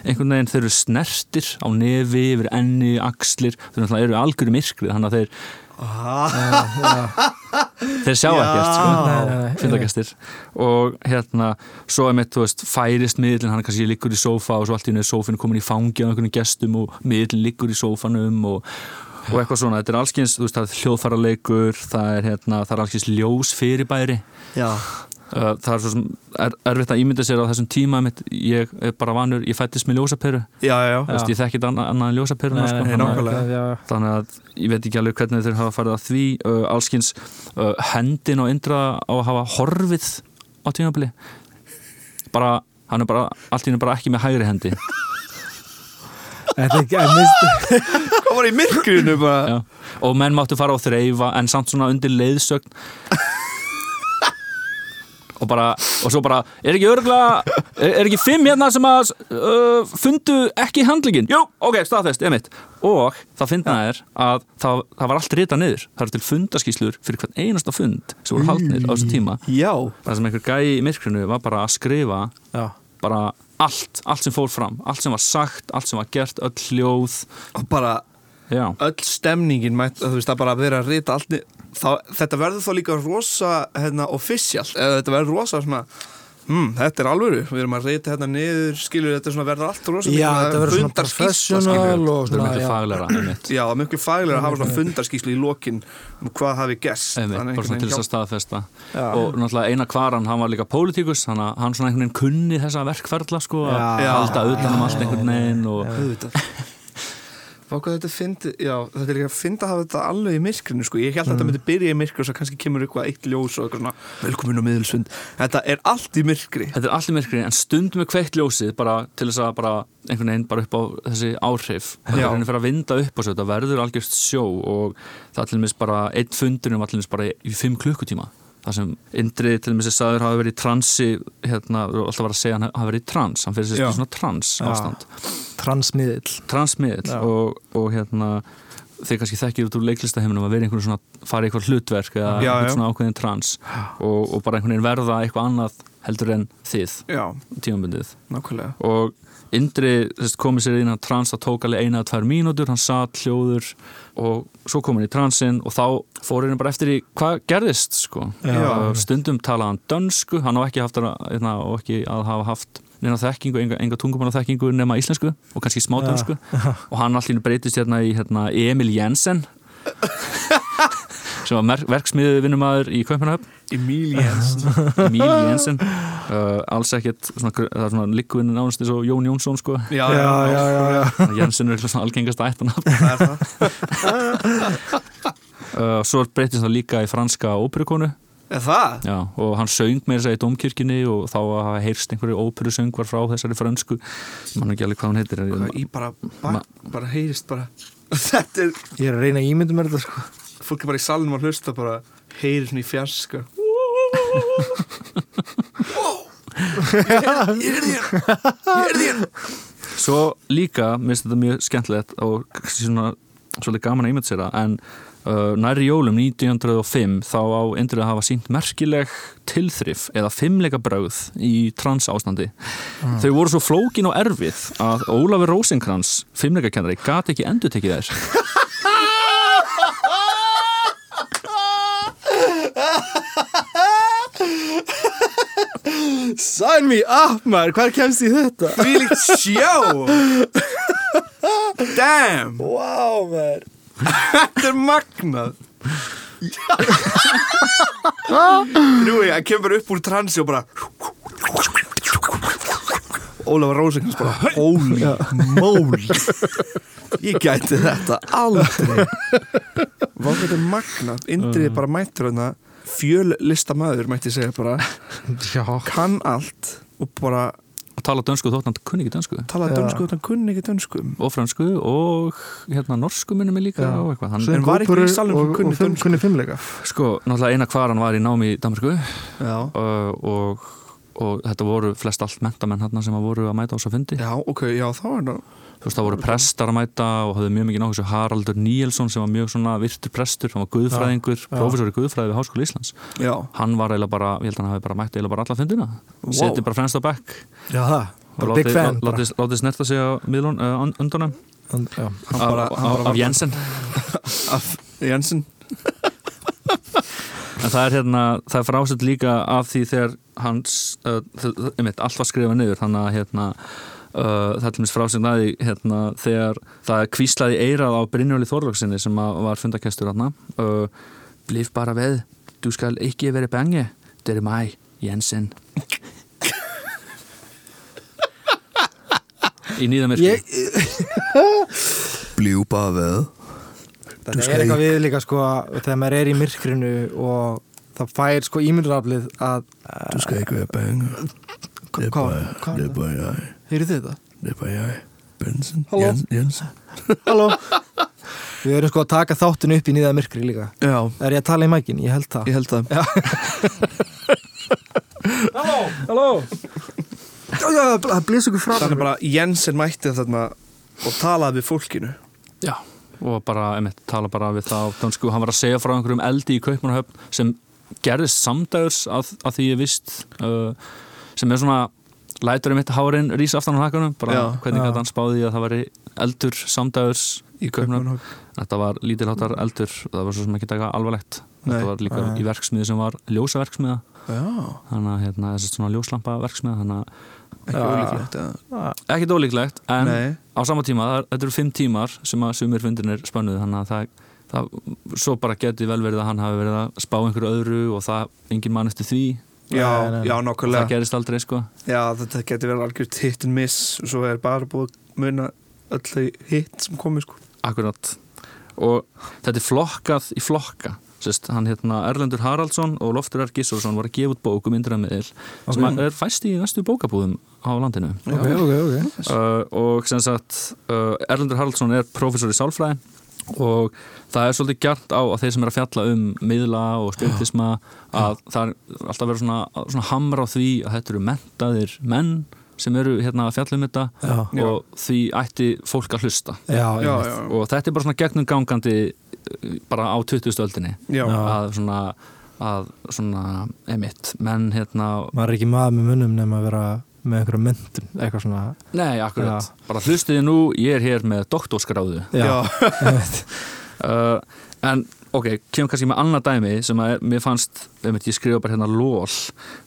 Speaker 4: einhvern veginn þeir eru snertir á nefi, yfir enni, axlir þeir eru algjör í myrkrið þannig að þeir, þeir sjá
Speaker 2: Já.
Speaker 4: ekkert sko, fundagestir og hérna, svo er mitt, þú veist færist miðlinn, hann kannski liggur í sófa og svo allt í einu er sófinu komin í fangi á einhvern gestum og miðlinn liggur í sófanum og og eitthvað svona, þetta er allskyns, þú veist, það er hljóðfæraleikur, það er hérna, það er allskyns ljós fyrirbæri.
Speaker 2: Já,
Speaker 4: það er svo sem er, erfitt að ímynda sér á þessum tíma mitt, ég er bara vanur, ég fættist með veist, ég þekki þetta annað, annað en ljósaperuna sko,
Speaker 2: nei,
Speaker 4: þannig, þannig að ég veit ekki alveg hvernig þeir hafa farið að því. Uh, allskins uh, hendin og indra á að hafa horfið á tímabili. Bara, hann er bara allt í hennu bara ekki með hægri hendi.
Speaker 3: Er
Speaker 2: Hvað var í myrkrinu bara?
Speaker 4: Já. og menn máttu fara á þreifa en samt svona undir leiðsögn og bara, og svo bara er ekki örgla er, er ekki fimm hérna sem að uh, fundu ekki handlingin? Jú, ok, staðfest, emitt og það finna er að það, það var allt rita niður. Það eru til fundaskíslur fyrir hvern einasta fund sem voru haldnir á þessu tíma.
Speaker 2: Já,
Speaker 4: það sem einhver gæi í myrkrinu var bara að skrifa
Speaker 3: Já.
Speaker 4: bara allt, allt sem fór fram. Allt sem var sagt, allt sem var gert, öll hljóð.
Speaker 2: Og bara
Speaker 4: já,
Speaker 2: öll stemningin mætt, þú veist, það bara að vera að rita allt þá, þetta verður þá líka rosa hérna, official, eða þetta verður rosa svona Hmm, þetta er alvöru, við erum að reyta hérna niður, skilur þetta svona verður allt rosa
Speaker 3: Já,
Speaker 2: mikið
Speaker 3: þetta verður svona professional og svona,
Speaker 4: miklu einmitt,
Speaker 2: Já, miklu faglega að hafa svona fundarskýslu í lokin um hvað hafi einhvern
Speaker 4: til þess að staðfesta.
Speaker 3: Já.
Speaker 4: og náttúrulega eina kvaran, hann var líka pólitíkus hann, hann svona einhvern veginn kunni þessa verkferðla sko, að halda utan um allt einhvern veginn og
Speaker 2: Auðvitað Vá hvað þetta fyndi, já, þetta er líka að finna að hafa þetta alveg í myrkrinu, sko, ég held að þetta myndi byrja í myrkri og svo kannski kemur eitthvað eitt ljós og eitthvað svona, velkomin á miðilsfund. Þetta er allt í myrkri.
Speaker 4: Þetta er allir myrkri en stundum er kveikt ljósið bara til þess að bara einhvern veginn bara upp á þessi áhrif. Það er henni fyrir að vinda upp á svo þetta verður algjörst sjó og það er til dæmis bara einn fundunum til dæmis bara í fimm klukkutíma það sem Indri til dæmis er sagður hafa verið í transi hérna, og alltaf var að segja hann hafa verið í trans hann fyrir sér svona trans ástand.
Speaker 3: Transmiðill.
Speaker 4: Transmiðl
Speaker 3: Já.
Speaker 4: og, og hérna þeir kannski þekkir út úr leiklistaheiminum að vera einhvern svona fara í eitthvað hlutverk eða
Speaker 2: já.
Speaker 4: svona ákveðin trans og, og bara einhvern veginn verða eitthvað annað heldur en þið
Speaker 2: Já,
Speaker 4: tímabundið
Speaker 2: nákvæmlega
Speaker 4: og Indri þess, komið sér inn að trans það tók alveg eina að tvær mínútur, hann satt hljóður og svo kom hann í transin og þá fór henni bara eftir í hvað gerðist sko.
Speaker 3: Já.
Speaker 4: Stundum talaði hann dönsku, hann á ekki haft að, hérna, og ekki að hafa haft neina þekkingu, enga, enga tungumanna þekkingu nema íslensku og kannski smá
Speaker 3: Já.
Speaker 4: dönsku og hann allir breytist hérna í hérna, Emil Jensen sem var verksmiðið vinnumæður í Kaupanahöfn
Speaker 2: Emil Jens
Speaker 4: Emil Jensen. Uh, alls ekkert, svona, það er svona líkuvinn nánast eins og Jón Jónsson sko.
Speaker 2: Já,
Speaker 3: Já, já, já, já.
Speaker 4: Jensen er eitthvað svona algengast ættan
Speaker 2: það er það.
Speaker 4: Uh, svo breytist það líka í franska óperukonu.
Speaker 2: Er það?
Speaker 4: Já, og hann söng með þess að í domkirkjunni og þá hafa heyrst einhverju óperusöngvar frá þessari frönsku. Mann ekki alveg hvað hann heitir
Speaker 2: Í bara, bara, bara heyrist bara. Þetta er,
Speaker 3: Ég er að reyna að ímynda mér þetta sko
Speaker 2: fólk er bara í salnum að hlusta bara heyri svona í fjarska.
Speaker 4: Svo líka, minnst þetta mjög skemmtilegt og svona svolítið gaman að ímynda sér það en uh, næri jólum 1905 þá á Indrið að hafa sínt merkileg tilþrif eða fimmleika brögð í trans ástandi þau voru svo flókin og erfið að Ólafur Rósinkrans fimmleika kennari gat ekki endur tekið þær
Speaker 3: Sign me up maður, hvað kemst í þetta?
Speaker 2: Því líkt sjá. Damn.
Speaker 3: Wow maður.
Speaker 2: Þetta er magnað. Nú ég, hann kemur upp úr transi og bara Ólafur Rósingans bara Holy moly. Ég gæti þetta aldrei. Vá þetta magnað. Indrið bara mættur hérna Fjöllista maður mætti segja bara.
Speaker 3: Já.
Speaker 2: Kann allt Og bara
Speaker 4: og tala dönsku þótt hann kunni ekki dönsku.
Speaker 2: Talaði
Speaker 3: Já.
Speaker 2: dönsku Þannig kunni ekki dönsku.
Speaker 4: Og fransku og hérna norsku minnum mig líka
Speaker 3: Já.
Speaker 4: og eitthvað. Hann,
Speaker 2: En var einhver í sem
Speaker 3: og,
Speaker 2: kunni
Speaker 3: og fimm,
Speaker 2: dönsku?
Speaker 3: kunni fimmleika
Speaker 4: sko, náttúrulega eina hvar hann var í námi í Danmarku uh, og, og þetta voru flest allt mentamenn hann sem að voru að mæta á þess að fundi.
Speaker 2: Já, ok, já, þá er það
Speaker 4: þú veist, það voru prestar að mæta og hafði mjög mikið náttúrulega Haraldur Níelsson sem var mjög svona virtur prestur, hann var guðfræðingur professor í guðfræði við Háskóla Íslands.
Speaker 2: Já,
Speaker 4: hann var eiginlega bara, ég held að hann hafi bara mætt eiginlega bara alla fundina,
Speaker 2: Wow.
Speaker 4: setið bara fremst á bekk.
Speaker 3: Já það,
Speaker 4: og látið, látið snerta sig á miðlun, uh,
Speaker 2: hann
Speaker 4: af, Jensen.
Speaker 2: Af Jensen.
Speaker 4: En það er hérna, það er frásett líka af því þegar hans, uh, einmitt, allt var skrifað niður, þannig að hérna, uh, það er til minnst frásett að því hérna, þegar það kvíslaði eirað á Brynjóli Þorlóksinni sem að var fundakestur hérna, uh, blif bara veð, du skal ekki verið bange, det er mig, Jensen. Í nýðamirki.
Speaker 3: Ég,
Speaker 5: Blíu bara hvad?
Speaker 3: þetta er eitthvað við líka sko þegar maður er í myrkrinu og það fær sko ímyndunaflið að
Speaker 5: Du skal ikke være bange. Det er
Speaker 3: hvað-
Speaker 5: det er jeg.
Speaker 3: Heyrðu þið þetta?
Speaker 5: Er bare jeg. Benson.
Speaker 3: Halló?
Speaker 5: Jens, Jensen.
Speaker 3: Halló Við erum sko að taka þáttinu upp í nýða myrkri líka
Speaker 2: Já,
Speaker 3: Er ég að tala í mækin? Ég held það
Speaker 2: ég held það
Speaker 3: Halló Halló já, já, það blés ykkur frá
Speaker 2: Þannig bara Jensen mætti þarna og talaði við fólkinu
Speaker 4: Já, og bara, einmitt, tala bara við það á dönsku, hann var að segja frá einhverjum eldi í Kaupmannahöfn sem gerðist samdægurs að, að því ég vist uh, sem er svona lætur einmitt hárin rís aftan á hakanum bara
Speaker 2: Já,
Speaker 4: hvernig
Speaker 3: já.
Speaker 4: gæti hann spáði að það væri eldur samdægurs
Speaker 2: í Kaupmannahöfn
Speaker 4: þetta var lítilháttar eldur það var svo sem ekki taka alvarlegt
Speaker 2: Nei.
Speaker 4: þetta var líka
Speaker 3: Nei.
Speaker 4: í verksmiði sem var ljósaverksmiða þannig að hérna, þessi svona ljóslampa verksmiða þannig að
Speaker 2: ekki ólíklegt eða?
Speaker 4: ekkit ólíklegt en
Speaker 2: Nei,
Speaker 4: á sama tíma, það, þetta eru fimm tímar sem að sumir fundirnir spönnuð þannig að það, það svo bara geti vel verið að hann hafi verið að spá einhverju öðru og það, engin mann eftir því
Speaker 2: já,
Speaker 3: nei.
Speaker 2: já,
Speaker 4: það
Speaker 2: nokkulega
Speaker 4: gerist aldrei sko.
Speaker 2: Já, þetta getur verið algjört hit and miss og svo er bara búið að muna öll þau hit sem komið sko.
Speaker 4: Akkurat. Og þetta er flokkað í flokka. Sest, hann hérna Erlendur Haraldsson og Loftur R. Gissursson var að gefa út bók um indræðmiðil sem er fæst í næstu bókabúðum á landinu.
Speaker 3: Ok, ok, ok.
Speaker 4: Uh, og sem sagt uh, Erlendur Haraldsson er prófessor í sálfræði og það er svolítið gert á að þeir sem er að fjalla um miðla og styrtisma að það er alltaf verið svona, svona hamra á því að þetta eru mentaðir menn sem eru hérna að fjalla um þetta
Speaker 3: Já,
Speaker 2: Já.
Speaker 4: og því ætti fólk að hlusta.
Speaker 3: Já,
Speaker 2: Já,
Speaker 4: og þetta er bara svona gegnum gangandi uh, bara á 20. öldinni.
Speaker 2: Já,
Speaker 3: Já.
Speaker 4: að svona að svona emitt menn hérna
Speaker 3: maður er ekki maður með munum nema að vera með einhverja myndun, eitthvað svona.
Speaker 4: Nei, akkurat, bara hlustiði nú ég er hér með doktorskráðu
Speaker 3: já,
Speaker 2: já.
Speaker 3: einmitt.
Speaker 4: uh, en ok, kemur kannski með annað dæmi sem að mér fannst, einmitt, ég skrifa bara hérna lól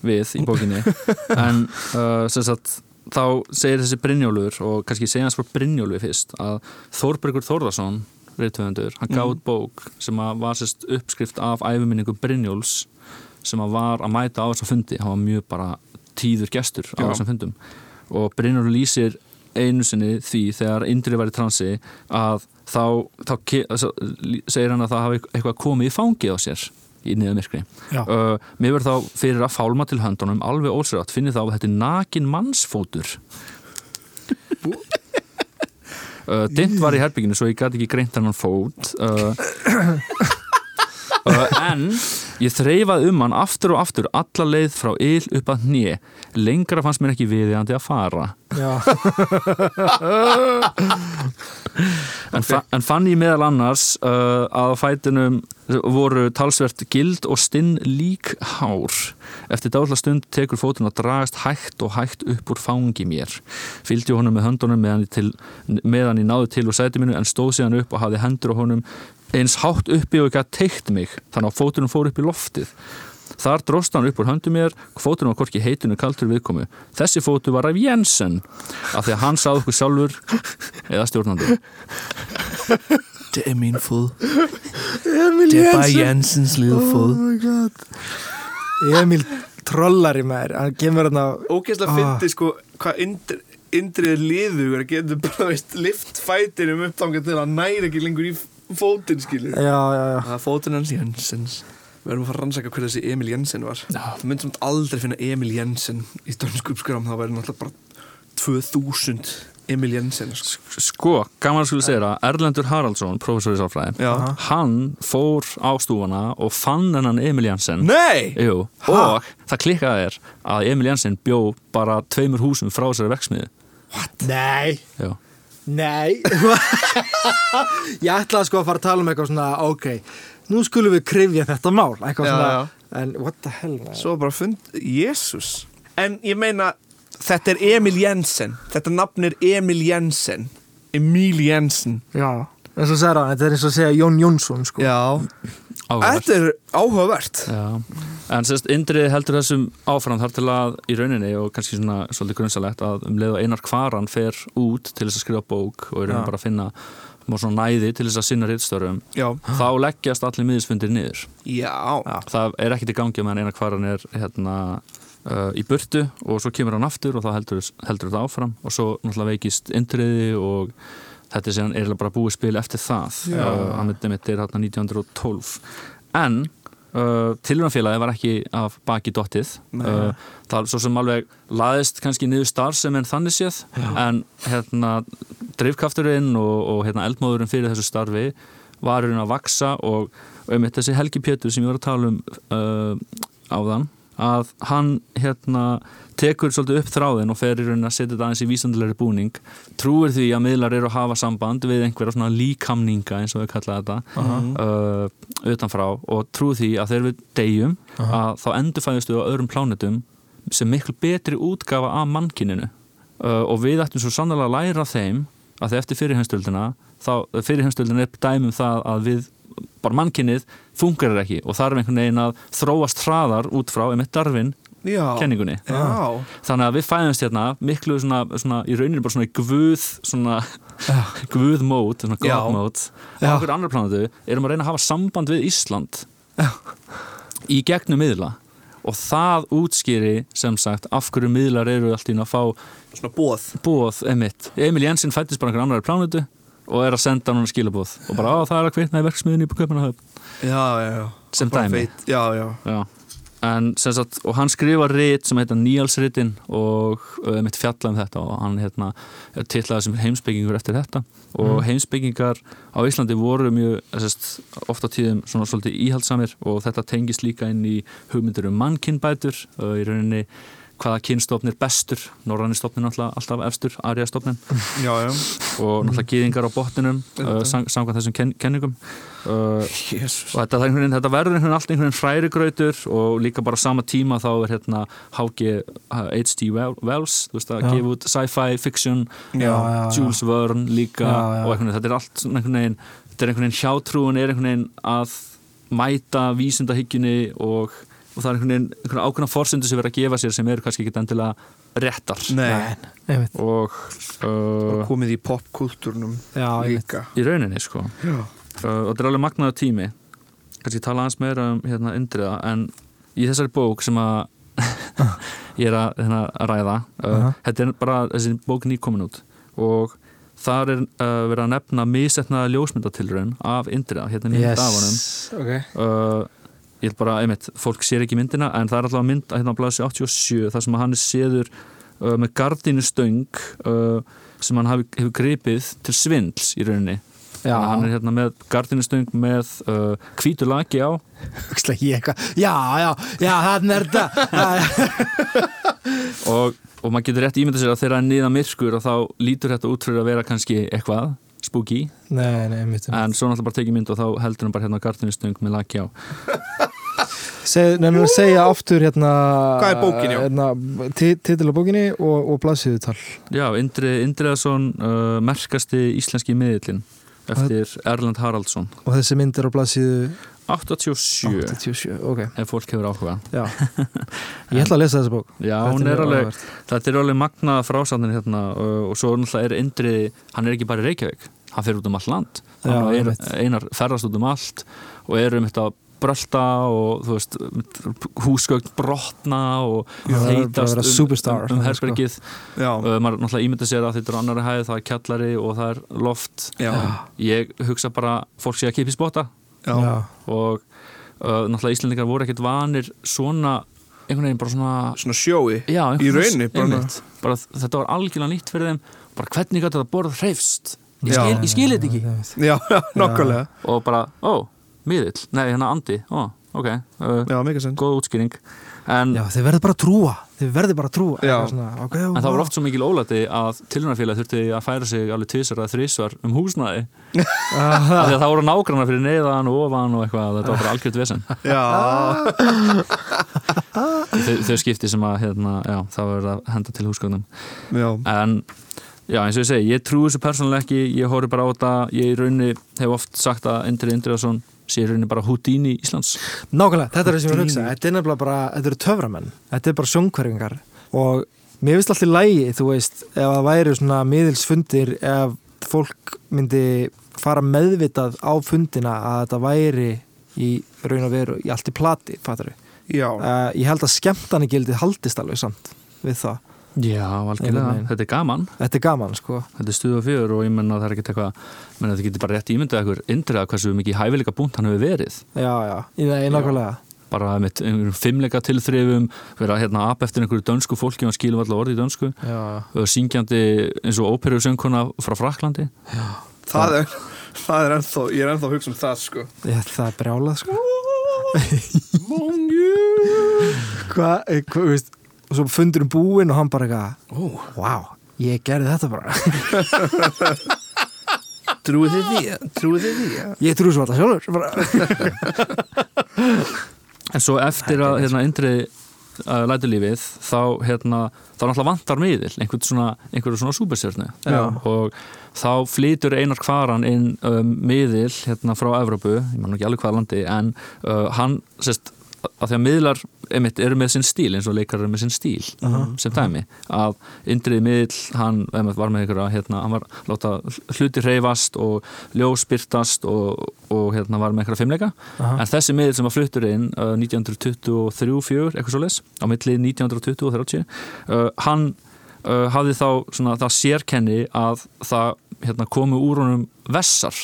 Speaker 4: við í bókinni. En uh, sem sagt þá segir þessi Brynjólfur og kannski segja hans frá Brynjólfi fyrst að Þórbergur Þórðarsson reyðtöfundur, hann gaf út bók sem að var sérst uppskrift af æfuminningum Brynjóls sem að var að mæta á þessum fundi, hann var mjög bara tíður gestur á þessum fundum. Og Brynjólfur lýsir einu sinni því þegar Indri var í transi að þá, þá segir hann að það hafi eitthvað komið í fangið á sér í
Speaker 3: Já.
Speaker 4: uh, mér verður þá fyrir að fálma til höndunum alveg ósrætt, finnir þá að þetta er nakin mannsfótur. Uh, Dint var í herbygginu svo ég gæti ekki greint hann fót. Uh, en ég þreifaði um hann aftur og aftur alla leið frá yl upp að hnje lengra fannst mér ekki viðjandi að fara. En, fa en fann ég meðal annars uh, að fætinum voru talsvert gild og stinn lík hár. Eftir dáðla stund tekur fótun að dragast hægt og hægt upp úr fangi mér. Fylgdi honum með höndunum meðan ég, til, meðan ég náði til úr sæti mínu en stóð síðan upp og hafði hendur á honum eins hátt uppi og ekki að teikt mig þannig að fótunum fór upp í loftið Þar dróst hann upp úr höndu mér, fótunum var hvorki heitinu kaltur viðkomu. Þessi fótu var af Jensen, af því að hann sáð okkur sjálfur eða stjórnandi.
Speaker 5: Det er min fod.
Speaker 3: Emil
Speaker 5: Det er
Speaker 3: Jensen
Speaker 5: Jensens fod.
Speaker 3: my god Emil trollar í maður hann kemur hérna
Speaker 2: Ógeðslega
Speaker 3: Ah.
Speaker 2: fyndi sko hvað indri, indrið liður að getur bara veist lift fætinum upp þangað til að næra ekki lengur í fótinn skilur
Speaker 3: já, já, já
Speaker 2: Það er fótinn hans Jensens Við erum að fara að rannsaka hver þessi Emil Jensen var
Speaker 4: Já.
Speaker 2: Þú myndum aldrei finna Emil Jensen í dönsku uppskram það væri náttúrulega bara 2000 Emil Jensen sko.
Speaker 4: Sko, gaman að skulle segja það, Erlendur Haraldsson, professor í sálfræði,
Speaker 2: Já
Speaker 4: hann fór á stúfana og fann hennan Emil Jensen.
Speaker 2: Nei!
Speaker 4: Jú, og það klikkaði er að Emil Jensen bjó bara tveimur húsum frá þessari verksmiðu.
Speaker 3: Nei,
Speaker 4: Jú.
Speaker 3: Nei. Ég ætlaði sko að fara að tala um eitthvað svona ok, nú skulum við krifja þetta mál eitthvað
Speaker 2: Já,
Speaker 3: svona,
Speaker 2: já.
Speaker 3: en what the hell man?
Speaker 2: Svo bara fund, jésús En ég meina, þetta er Emil Jensen Þetta nafn er Emil Jensen Emil Jensen.
Speaker 3: Já, eins og hann, þetta er eins og segja Jón Jónsson sko.
Speaker 2: Já,
Speaker 4: Áhugavert.
Speaker 2: þetta er áhugavert.
Speaker 4: Já, en sérst Indri heldur þessum áfram þar til að í rauninni og kannski svona svolítið grunnsalegt að um leið og einar kvaran fer út til þess að skrifa bók og í rauninni
Speaker 3: Já.
Speaker 4: bara að finna má svona næði til þess að sinna rittstörfum
Speaker 2: Já,
Speaker 4: þá leggjast allir miðisfundir niður.
Speaker 2: Já,
Speaker 4: það er ekkert í gangi meðan einar kvaran er hérna uh, í burtu og svo kemur hann aftur og þá heldur, heldur þetta áfram og svo náttúrulega veikist indriði og þetta er síðan eiginlega bara búið spil eftir það. Uh, hann myndi mitt er hérna 1912 en uh, tilhörnafélagi var ekki af baki dottið. Uh, það svo sem alveg laðist kannski niður starfsemi en þannig séð en hérna drifkafturinn og, og hérna eldmóðurinn fyrir þessu starfi var hérna að vaksa og, og einmitt þessi Helgi Pétur sem ég var að tala um uh, áðan að hann hérna tekur svolítið upp þráðin og fer í raunin að setja þetta aðeins í vísandilegri búning trúir því að miðlar eru að hafa samband við einhverja svona líkamninga eins og við kalla þetta uh, utanfrá og trúir því að þegar við deyjum að þá endurfæðust við á öðrum plánetum sem miklu betri útgafa af mannkininu uh, og við ættum svo sannlega að læra þeim að þegar eftir fyrirheimstöldina þá fyrirheimstöldina er dæmum það að við bara mannkinnið fungerar ekki og er einhvern veginn að þróast hraðar út frá einmitt darfin
Speaker 2: Já,
Speaker 4: kenningunni.
Speaker 2: Já,
Speaker 4: þannig að við fæðumst hérna miklu svona, svona í rauninni bara svona í guð svona guð mót, svona
Speaker 2: Já.
Speaker 4: god mót og
Speaker 3: Já.
Speaker 4: okkur annar planetu erum að reyna að hafa samband við Ísland í gegnum miðla og það útskýri sem sagt af hverju miðlar eru allt í einu að fá
Speaker 2: svona bóð
Speaker 4: bóð. Emil Jensen fættist bara einhver annar plánetu og er að senda hann skilabóð og bara á það er að kveitna í
Speaker 2: Já, já, já.
Speaker 4: Sem dæmi.
Speaker 2: Já, já.
Speaker 4: Já. En sem sagt, og hann skrifa rit sem heita Níalsritin og uh, mitt fjalla um þetta og hann hérna, titlaði sem heimsbyggingur eftir þetta. Og heimsbyggingar á Íslandi voru mjög sest, oft á tíðum svona svolítið íhaldsamir og þetta tengist líka inn í hugmyndir um mannkinnbætur uh, í rauninni hvaða kynstofn er bestur Norræni stofnin alltaf, efstur, Arja stofnin
Speaker 2: Já, já
Speaker 4: og náttúrulega gýðingar á botninum uh, sam, samkvæmt þessum ken, kenningum uh, og þetta, veginn, þetta verður einhvern veginn allt einhvern veginn frærigrautur og líka bara sama tíma þá er hérna H.G. H.G. Wells þú veist að gefa út sci-fi fiction
Speaker 2: Já,
Speaker 3: já, já.
Speaker 4: Jules Verne líka
Speaker 3: Já, já.
Speaker 4: og einhvern veginn, þetta er allt einhvern veginn þetta er einhvern veginn hjátrúin er einhvern veginn að mæta vísindahyggjunni og, og það er einhvern veginn einhvern ákveðna forsendu sem verður að gefa sér sem eru kannski ekki endilega réttar.
Speaker 2: Nei,
Speaker 3: einmitt.
Speaker 4: Og uh,
Speaker 2: komið í
Speaker 3: einmitt.
Speaker 2: líka.
Speaker 4: í rauninni sko.
Speaker 2: Já,
Speaker 4: uh, og þetta er alveg magnaður tími. Kannski tala aðeins meira um hérna indriða en í þessari bók sem að ég er að, hérna, að ræða uh,
Speaker 3: Aha.
Speaker 4: þetta er bara þessi bók nýkomin út. Og þar er uh, verið að nefna misetnaða ljósmyndatilraun af indriða, hérna mynd
Speaker 3: yes.
Speaker 4: honum.
Speaker 3: Ok.
Speaker 4: Uh, ég vil bara, einmitt, fólk sér ekki myndina en það er alltaf mynd að hérna á blæsi 87 þar sem hann er séður uh, með gardínustöng uh, sem hann hafi, hefur gripið til svindls í rauninni.
Speaker 3: Já.
Speaker 4: Hann er hérna með gardínustöng með uh, hvítu laki á.
Speaker 3: Já, já, já, þannig er þetta.
Speaker 4: Og, og maður getur rétt ímyndað sér að þegar hann er niða myrkur og þá lítur þetta út fyrir að vera kannski eitthvað spooky,
Speaker 3: Nei, nei, mitt
Speaker 4: en svo náttúrulega bara tekið mynd og þá heldur hann bara hérna gardínustöng með laki á
Speaker 3: Nefnum að segja aftur hérna
Speaker 2: Hvað er bókin, já?
Speaker 3: hérna, Titil á bókinni og, og blaðsíðutal
Speaker 4: Já, Indri, Indriðason uh, merkasti íslenski miðillin eftir Erlend Haraldsson.
Speaker 3: Og þessi mynd er á blaðsíðu
Speaker 4: 87
Speaker 3: 87, ok.
Speaker 4: Ef fólk hefur áhuga.
Speaker 3: Já, ég ætla að lesa þessa bók.
Speaker 4: Já,
Speaker 3: Þetta
Speaker 4: er alveg, er alveg magnaða frásandin hérna uh, og svo náttúrulega er Indri hann er ekki bara í Reykjavík, hann fer út um allt land.
Speaker 3: Já,
Speaker 4: hann er,
Speaker 3: einmitt.
Speaker 4: einar ferðast út um allt og er um þetta brölda og þú veist húsgögn brotna og
Speaker 3: Já,
Speaker 4: heitast um,
Speaker 3: superstar,
Speaker 4: um, um
Speaker 3: sko.
Speaker 4: herbergið.
Speaker 2: Já,
Speaker 4: uh, maður náttúrulega ímynda sér að þetta er annari hæð það er kjallari og það er loft.
Speaker 2: Já,
Speaker 4: ég hugsa bara fólk sé að kipa í spotta. Og uh, náttúrulega Íslendingar voru ekkert vanir svona einhvern veginn bara svona
Speaker 2: Svona sjói?
Speaker 4: Já,
Speaker 2: Í bara.
Speaker 4: þetta var algjörlega nýtt fyrir þeim. Bara hvernig gæti þetta borð hreifst ég
Speaker 2: Já.
Speaker 4: skil, ég skil þetta ekki.
Speaker 2: já, nokkulega.
Speaker 4: Og bara, ó, miðill? Nei, hérna andi, ó, ok. Uh,
Speaker 2: Já,
Speaker 4: góð útskýring. En,
Speaker 3: Já, þið verður bara að trúa. Þið verður bara að trúa. Svona, okay,
Speaker 4: en það var oft svo mikil ólæti að tilhörnarfélag þurfti að færa sig alveg tvisar að þrísvar um húsnæði. Af því að það voru nágrannar fyrir neðan og ofan og eitthvað, þetta var bara algjört vesen.
Speaker 2: Já,
Speaker 4: þau, þau skipti sem að hérna, já, það var að henda til húsgögnum.
Speaker 2: Já,
Speaker 4: en já, eins og ég segi, ég trúi þessu persónulega ekki ég horfi bara á þetta, ég í rauninni hef oft sagt að Indri Indriðarsson sé í rauninni bara Houdini Íslands.
Speaker 3: Nákvæmlega, þetta er það sem ég var að hugsa. Þetta er nefnilega bara, þetta eru töframenn. Þetta er bara sjónkverfingar Og mér finnst alltaf lægi, þú veist Ef það væri svona miðilsfundir Ef fólk myndi fara meðvitað á fundina Að þetta væri í raun og veru Í allt í plati, fattar við
Speaker 2: já.
Speaker 3: Uh, Ég held að skemmtani gildið haldist alveg samt Við það,
Speaker 4: Já, algjörlega, þetta er gaman
Speaker 3: þetta er gaman sko
Speaker 4: þetta er stuð og fjör og ég menna það er ekkert eitthvað menna þetta getur bara rétt ímyndað ykkur Indriða hversu mikið hæfileika búnt hann hefur verið
Speaker 3: Já, já, í það er nákvæmlega
Speaker 4: bara með einhverjum fimmleika tilþrifum vera hérna ap eftir einhverju dönsku fólki og hann skilum alltaf orði í dönsku
Speaker 3: Já,
Speaker 4: og syngjandi eins og óperusöngkona frá Fraklandi
Speaker 2: Það er, það er ennþá, ég er ennþá að hugsa um það sko
Speaker 3: já það er brjálað sko hvað, eh, hvað, veist og svo fundur um búinn og hann bara eitthvað ó, wow, ég gerði þetta bara
Speaker 2: Trúið þið því? Trúið þið því?
Speaker 3: ég trú svo alltaf sjálfur bara.
Speaker 4: En svo eftir að hérna, indri uh, læturlífið þá, hérna, þá náttúrulega vantar miðil einhvern svona, svona súperstjörnu
Speaker 3: Já.
Speaker 4: og þá flytur Einar Kvaran inn um, miðil hérna, frá Evrópu, ég man ekki alveg hvaða landi en uh, hann sérst, að því að miðlar einmitt, eru með sinn stíl eins og leikar eru með sinn stíl sem dæmi. Að indrið miðl hann einmitt, var með einhverja, hérna, hann var að láta hluti hreyfast og ljósbyrtast og, og hérna, var með einhverja fimmleika
Speaker 3: Aha.
Speaker 4: en þessi miðl sem var fluttur inn uh, 1923-4, eitthvað svo les á milli 1920 og 30 uh, hann uh, hafði þá svona, það sérkenni að það hérna, komu úr honum vessar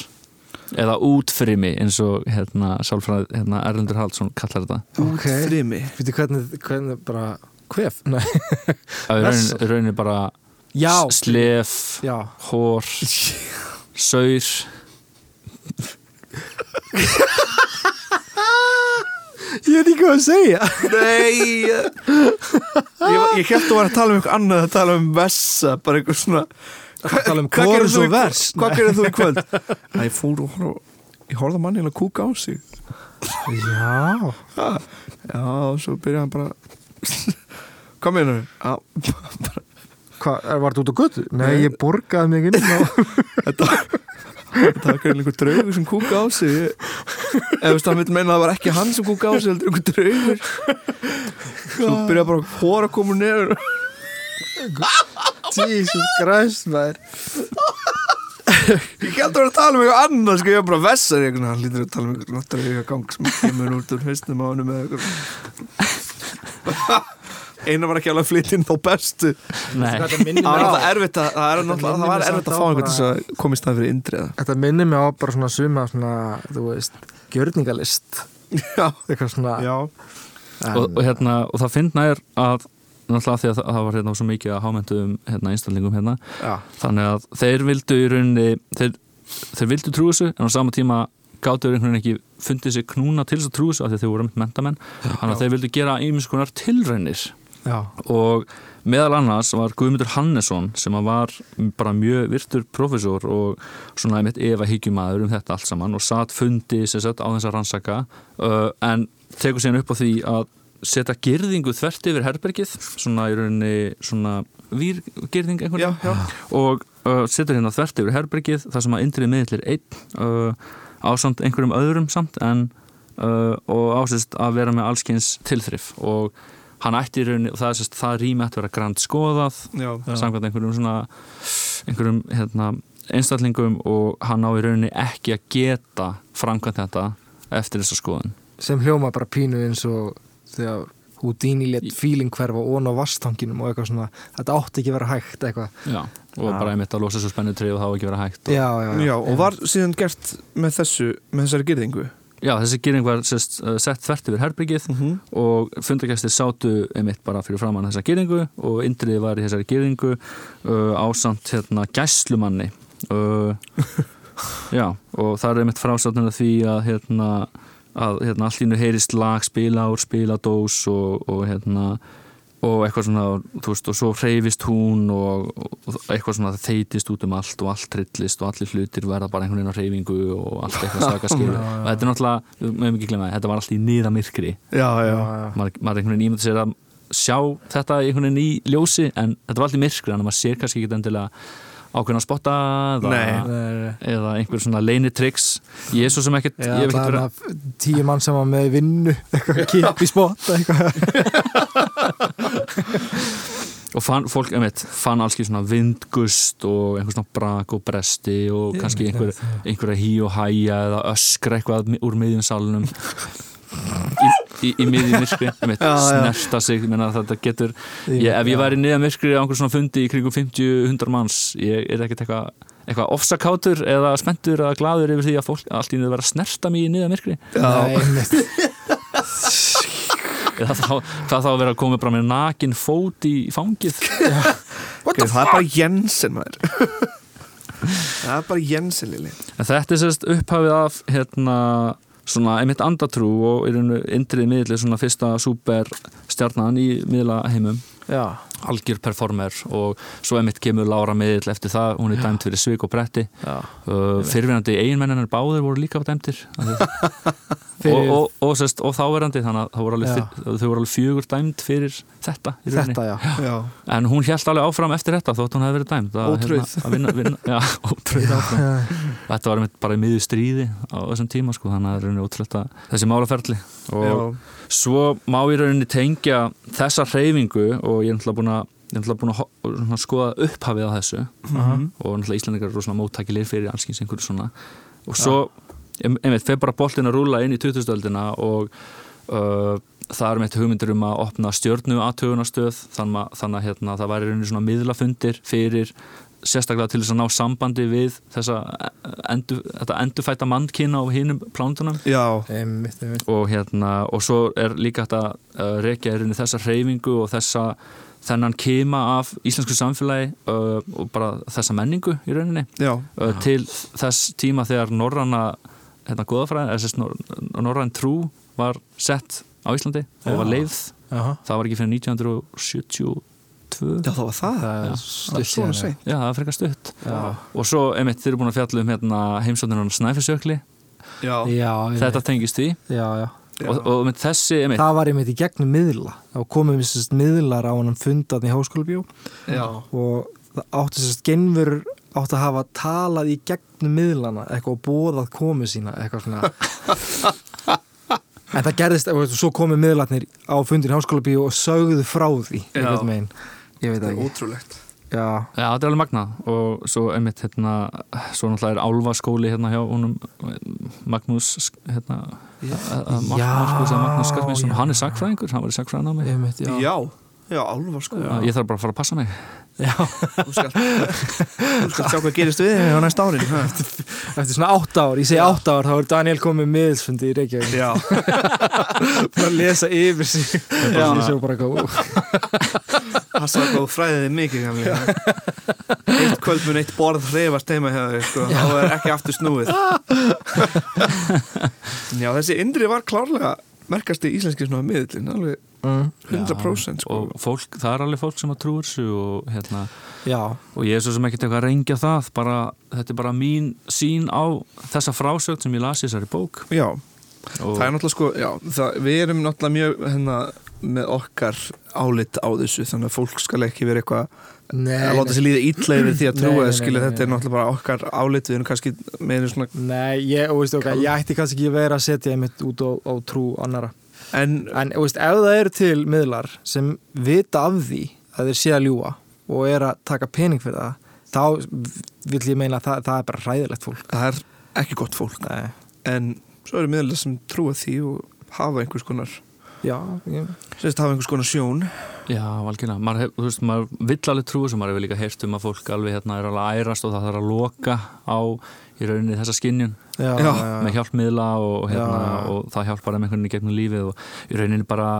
Speaker 4: eða útfrimi eins og hérna, sálfræð hérna, Erlendur Haldsson kallar þetta.
Speaker 3: Ok,
Speaker 2: Frimi
Speaker 3: veitir hvernig, hvernig bara hvef, nei.
Speaker 4: Að í raunin, raunin bara
Speaker 3: já,
Speaker 4: slef,
Speaker 3: já,
Speaker 4: hór saur.
Speaker 3: Ég er ekki hvað að segja.
Speaker 2: Nei. Ég, ég held að var að tala um eitthvað annað að tala um vessa bara eitthvað svona
Speaker 3: tala um kórus
Speaker 2: þú
Speaker 3: og vers?
Speaker 2: Hvað gerir þú í kvöld? Æ, ég fór og horf Ég horfði að manni að kúka á sig
Speaker 3: já,
Speaker 2: Já, og svo byrjaði hann bara þau?
Speaker 3: hvað, er- var þetta út á götu? nei, ég borgaði mig inn
Speaker 2: Þetta Þetta var einhver draugur sem kúka á sig Ef þú veist, hann vil meina að það var ekki hann sem kúka á sig heldur einhver draugur Svo byrjaði bara að hóra að koma nefnir
Speaker 3: Jesus Christ, maður.
Speaker 2: Ég held að vera að tala um eitthvað annað sko, ég var bara vessar eitthvað, hann lítur að tala um eitthvað drauga gang sem kemur út úr hausnum á hann með eitthvað. Einar var ekki alveg að flytja inn þá bestu
Speaker 4: Nei,
Speaker 2: Það var
Speaker 3: á
Speaker 2: erfitt að, það er það var erfitt að fá
Speaker 3: á
Speaker 2: einhvern þess að koma í stað fyrir indriða.
Speaker 3: Þetta minnir mig á bara svona suma svona, þú veist, gjörningalist.
Speaker 2: Já,
Speaker 3: eitthvað svona
Speaker 2: já.
Speaker 4: Og, og, hérna, og það finna er að náttúrulega því að það, var hérna svo mikið að hámentum hérna, einstallingum hérna.
Speaker 2: Já,
Speaker 4: þannig að þeir vildu í rauninni þeir, þeir vildu trú þessu en á sama tíma gáttu einhvern veginn ekki fundið sér knúna til þess að trú þessu af því að þeir voru mentamenn þannig að þeir vildu gera ímiskonar tilraunir.
Speaker 3: Já,
Speaker 4: og meðal annars var Guðmundur Hannesson sem var bara mjög virtur profesor og svona einmitt efa hyggjumæður um þetta allt saman og satt fundi sem sagt á þess að rannsaka en tekur síðan upp á því að setja girðingu þvert yfir herbergið svona í rauninni svona výrgirðing einhvern
Speaker 2: já
Speaker 4: og uh, setur hérna þvert yfir herbergið þar sem að indrið miðlir einn uh, ásamt einhverjum öðrum samt en uh, og ásist að vera með allskins tilþrif. Og hann ætti í rauninni, og það sérst, það rými ætti að vera grand skoðað samkvæmt einhverjum svona einhverjum hérna, einstallingum og hann á í rauninni ekki að geta framkvæmt þetta eftir þessa skoðun.
Speaker 3: Sem hljóma bara pínu eins og þegar Houdini let feeling hverfa ón á vastanginum og eitthvað svona þetta átti ekki að vera hægt eitthvað.
Speaker 4: Já, og
Speaker 3: Já.
Speaker 4: bara einmitt að losa svo spennu trið og það á ekki að vera hægt og,
Speaker 3: já, já,
Speaker 2: já, og var síðan gert með þessu, með þessari girðingu?
Speaker 4: Já, þessi gering var sérst, uh, sett þvert yfir herbergið
Speaker 2: mm -hmm.
Speaker 4: og fundargæstir sátu einmitt bara fyrir framann þessa gýringu og indriði var í þessari gýringu uh, ásamt hérna gæslumanni. Uh, já og það er einmitt frásáttunum því að hérna að hérna nú heyrist lag spila úr spiladós og, og hérna og eitthvað svona, þú veist, og svo hreyfist hún og, og eitthvað svona það þeitist út um allt og allt trillist og allir hlutir verða bara einhvern veginn á hreyfingu og allt eitthvað svaka skilur og þetta er náttúrulega, við mögum ekki glemma þetta var allt í niðamirkri
Speaker 2: Já, já,
Speaker 4: maður, maður einhvern veginn ímyndi sér að sjá þetta einhvern veginn í ljósi en þetta var allt í myrkri þannig að maður sér kannski ekki endilega ákveðna spotta eða, eða einhver svona leinitricks ég er svo sem ekkert
Speaker 3: Já,
Speaker 4: ég hef ekkert
Speaker 3: það
Speaker 4: verið
Speaker 3: er tíu mann sem var með vinnu eitthvað kip í spott eitthvað.
Speaker 4: Og fann, fólk einmitt, fann alls svona vindgust og einhver svona brak og bresti og kannski einhver, einhverja hí og hæja eða öskra eitthvað úr miðjum salunum í, í, í miðjum
Speaker 2: já.
Speaker 4: snerta sig menna, þetta getur, ég, ef ég væri niðan myrkri á einhver svona fundi í kringum 50-100 manns ég er ekkert eitthvað eitthvað ofsakátur eða spenntur eða gladur yfir því að fólk allt í niður vera að snerta mig í niðan myrkri. Eða þá, það þá að vera að koma bara með nakin fót í fangið.
Speaker 2: Okay, það er bara Jensen maður. Það er bara Jensen lili
Speaker 4: En þetta er sérst upphafið af hérna, svona einmitt andatrú og í rauninu indrið miðli svona fyrsta superstjarnan í miðla heimum
Speaker 3: Já,
Speaker 4: algjör performer og svo einmitt kemur Lára miðl eftir það, hún er dæmt fyrir svik og bretti. Uh, fyrirverandi eiginmenninar báðir voru líka dæmtir og, og, og, sest, og þáverandi þannig að voru þau voru alveg fjögur dæmt fyrir þetta.
Speaker 3: Þetta, já.
Speaker 2: Já,
Speaker 4: en hún held alveg áfram eftir þetta þótt hún hefði verið dæmt að,
Speaker 2: Ótrauð.
Speaker 4: að vinna, vinna, ótröð þetta var bara í miðju stríði á þessum tíma sko, þannig að það er að þessi málaferli og svo má í rauninni tengja þessa hreyfingu og ég er náttúrulega búin að ég er náttúrulega búin að svona skoða upphafið á þessu
Speaker 2: Mhm.
Speaker 4: og náttúrulega Íslandingar eru rosalega móttækilegir fyrir allskins einhverju svona og svo, ja. einmitt, feð bara boltin að rúla inn í 2000-öldina og uh, það er meitt hugmyndir um að opna stjörnu aðtögunastöð þannig að, þannig að hérna, það væri rauninni svona miðlafundir fyrir sérstaklega til þess að ná sambandi við þessa endur, þetta endurfætta mannkina á hinum plántunum
Speaker 2: já,
Speaker 3: Einmitt, einmitt.
Speaker 4: Og hérna og svo er líka að uh, rekja í rauninni þessa hreyfingu og þessa þennan kema af íslensku samfélagi uh, og bara þessa menningu í rauninni.
Speaker 2: Já,
Speaker 4: uh, til þess tíma þegar norranna hérna góðafræði, eða nor norrann trú var sett á Íslandi og var
Speaker 3: Jaha.
Speaker 4: það var ekki fyrir 1972
Speaker 2: já, það var það.
Speaker 3: Það
Speaker 4: Já.
Speaker 3: stutt
Speaker 2: svona seint.
Speaker 4: Já, það er frekar stutt.
Speaker 3: Já,
Speaker 4: og svo, einmitt, þeir eru búin að fjalla um hérna, heimsóknirna Snæfisjökli,
Speaker 2: Já,
Speaker 3: já einmitt.
Speaker 4: þetta tengist því.
Speaker 3: Já, já.
Speaker 4: Og, og einmitt, þessi, einmitt,
Speaker 3: Það var einmitt í gegnum miðla. Og komum við sérst miðlar á hann fundan í háskólabjó
Speaker 2: já,
Speaker 3: og það átti sérst genfur átti að hafa talað í gegnum miðlana eitthvað og bóðað komu sína eitthvað svona. En það gerðist, og svo komu miðlarnir á fundin í háskólabjó og sögðu frá því
Speaker 2: Já.
Speaker 3: einhvern veginn ég veit ekki
Speaker 2: ótrúlegt
Speaker 3: Já,
Speaker 4: Já, þetta er alveg magnað og svo einmitt hérna, svo náttúrulega er Álfa skóli hérna hjá honum Magnús hérna,
Speaker 3: Já.
Speaker 4: Magnús,
Speaker 3: Já,
Speaker 4: Magnús, Magnús Skarpminsson,
Speaker 3: já.
Speaker 4: hann er sagfræðingur, hann var í sagfræðin á mig
Speaker 3: einmitt, já.
Speaker 2: Já, já, sko
Speaker 4: Ég þarf bara að fara að passa mig.
Speaker 2: Þú skalt sjá hvað gerist við á næsta árin?
Speaker 3: Eftir svona átt ár, ég segi átt ár þá er Daniel komið miðelsfundi í Reykjavík. Bara að lesa yfir sig.
Speaker 2: Já.
Speaker 3: og svo bara góð
Speaker 2: passa að góð fræðið mikið? Eitt kvöld mun eitt borð hreyfast heima þig sko. þá er ekki aftur snúið. Já, þessi indri var klárlega merkasti íslenski svona miðlinn alveg
Speaker 3: mm.
Speaker 2: 100% sko.
Speaker 4: og fólk, það er alveg fólk sem að trúur þessu og hérna
Speaker 3: Já,
Speaker 4: og ég er svo sem ekkert eitthvað að rengja það bara, þetta er bara mín sín á þessa frásögn sem ég las í þessari bók.
Speaker 2: Já,
Speaker 4: og
Speaker 2: það er náttúrulega sko já, það, við erum náttúrulega mjög hérna, með okkar álit á þessu þannig að fólk skal ekki vera eitthvað
Speaker 3: nei,
Speaker 2: að láta sér líða illa yfir því að trúa
Speaker 3: nei, nei,
Speaker 2: skilja.
Speaker 3: nei,
Speaker 2: þetta er náttúrulega bara okkar álit við erum kannski með einu svona
Speaker 3: Nei, ég, og veistu okkar, ég ætti kannski ekki að vera að setja einmitt út á, á trú annara
Speaker 2: en
Speaker 3: En veist, ef það eru til miðlar sem vita af því að þeir sé að ljúa og er að taka pening fyrir það þá vill ég meina að það, það er bara hræðilegt fólk.
Speaker 2: það er ekki gott fólk.
Speaker 3: Nei,
Speaker 2: en svo eru miðlar sem trúa því og hafa einhvers konar
Speaker 3: já, ég,
Speaker 2: sérst hafa einhvers konar sjón.
Speaker 4: Já, valgjörlega, maður, þú veist, maður vill alveg trúa sem maður hefur líka heyrt um að fólk alveg hérna er alveg að ærast og það þarf að loka á í rauninni þessa skinjun
Speaker 3: já,
Speaker 2: Já.
Speaker 4: með hjálpmiðla og, hérna,
Speaker 3: Já.
Speaker 4: og það hjálpar þeim einhvern veginn í gegnum lífið og í rauninni bara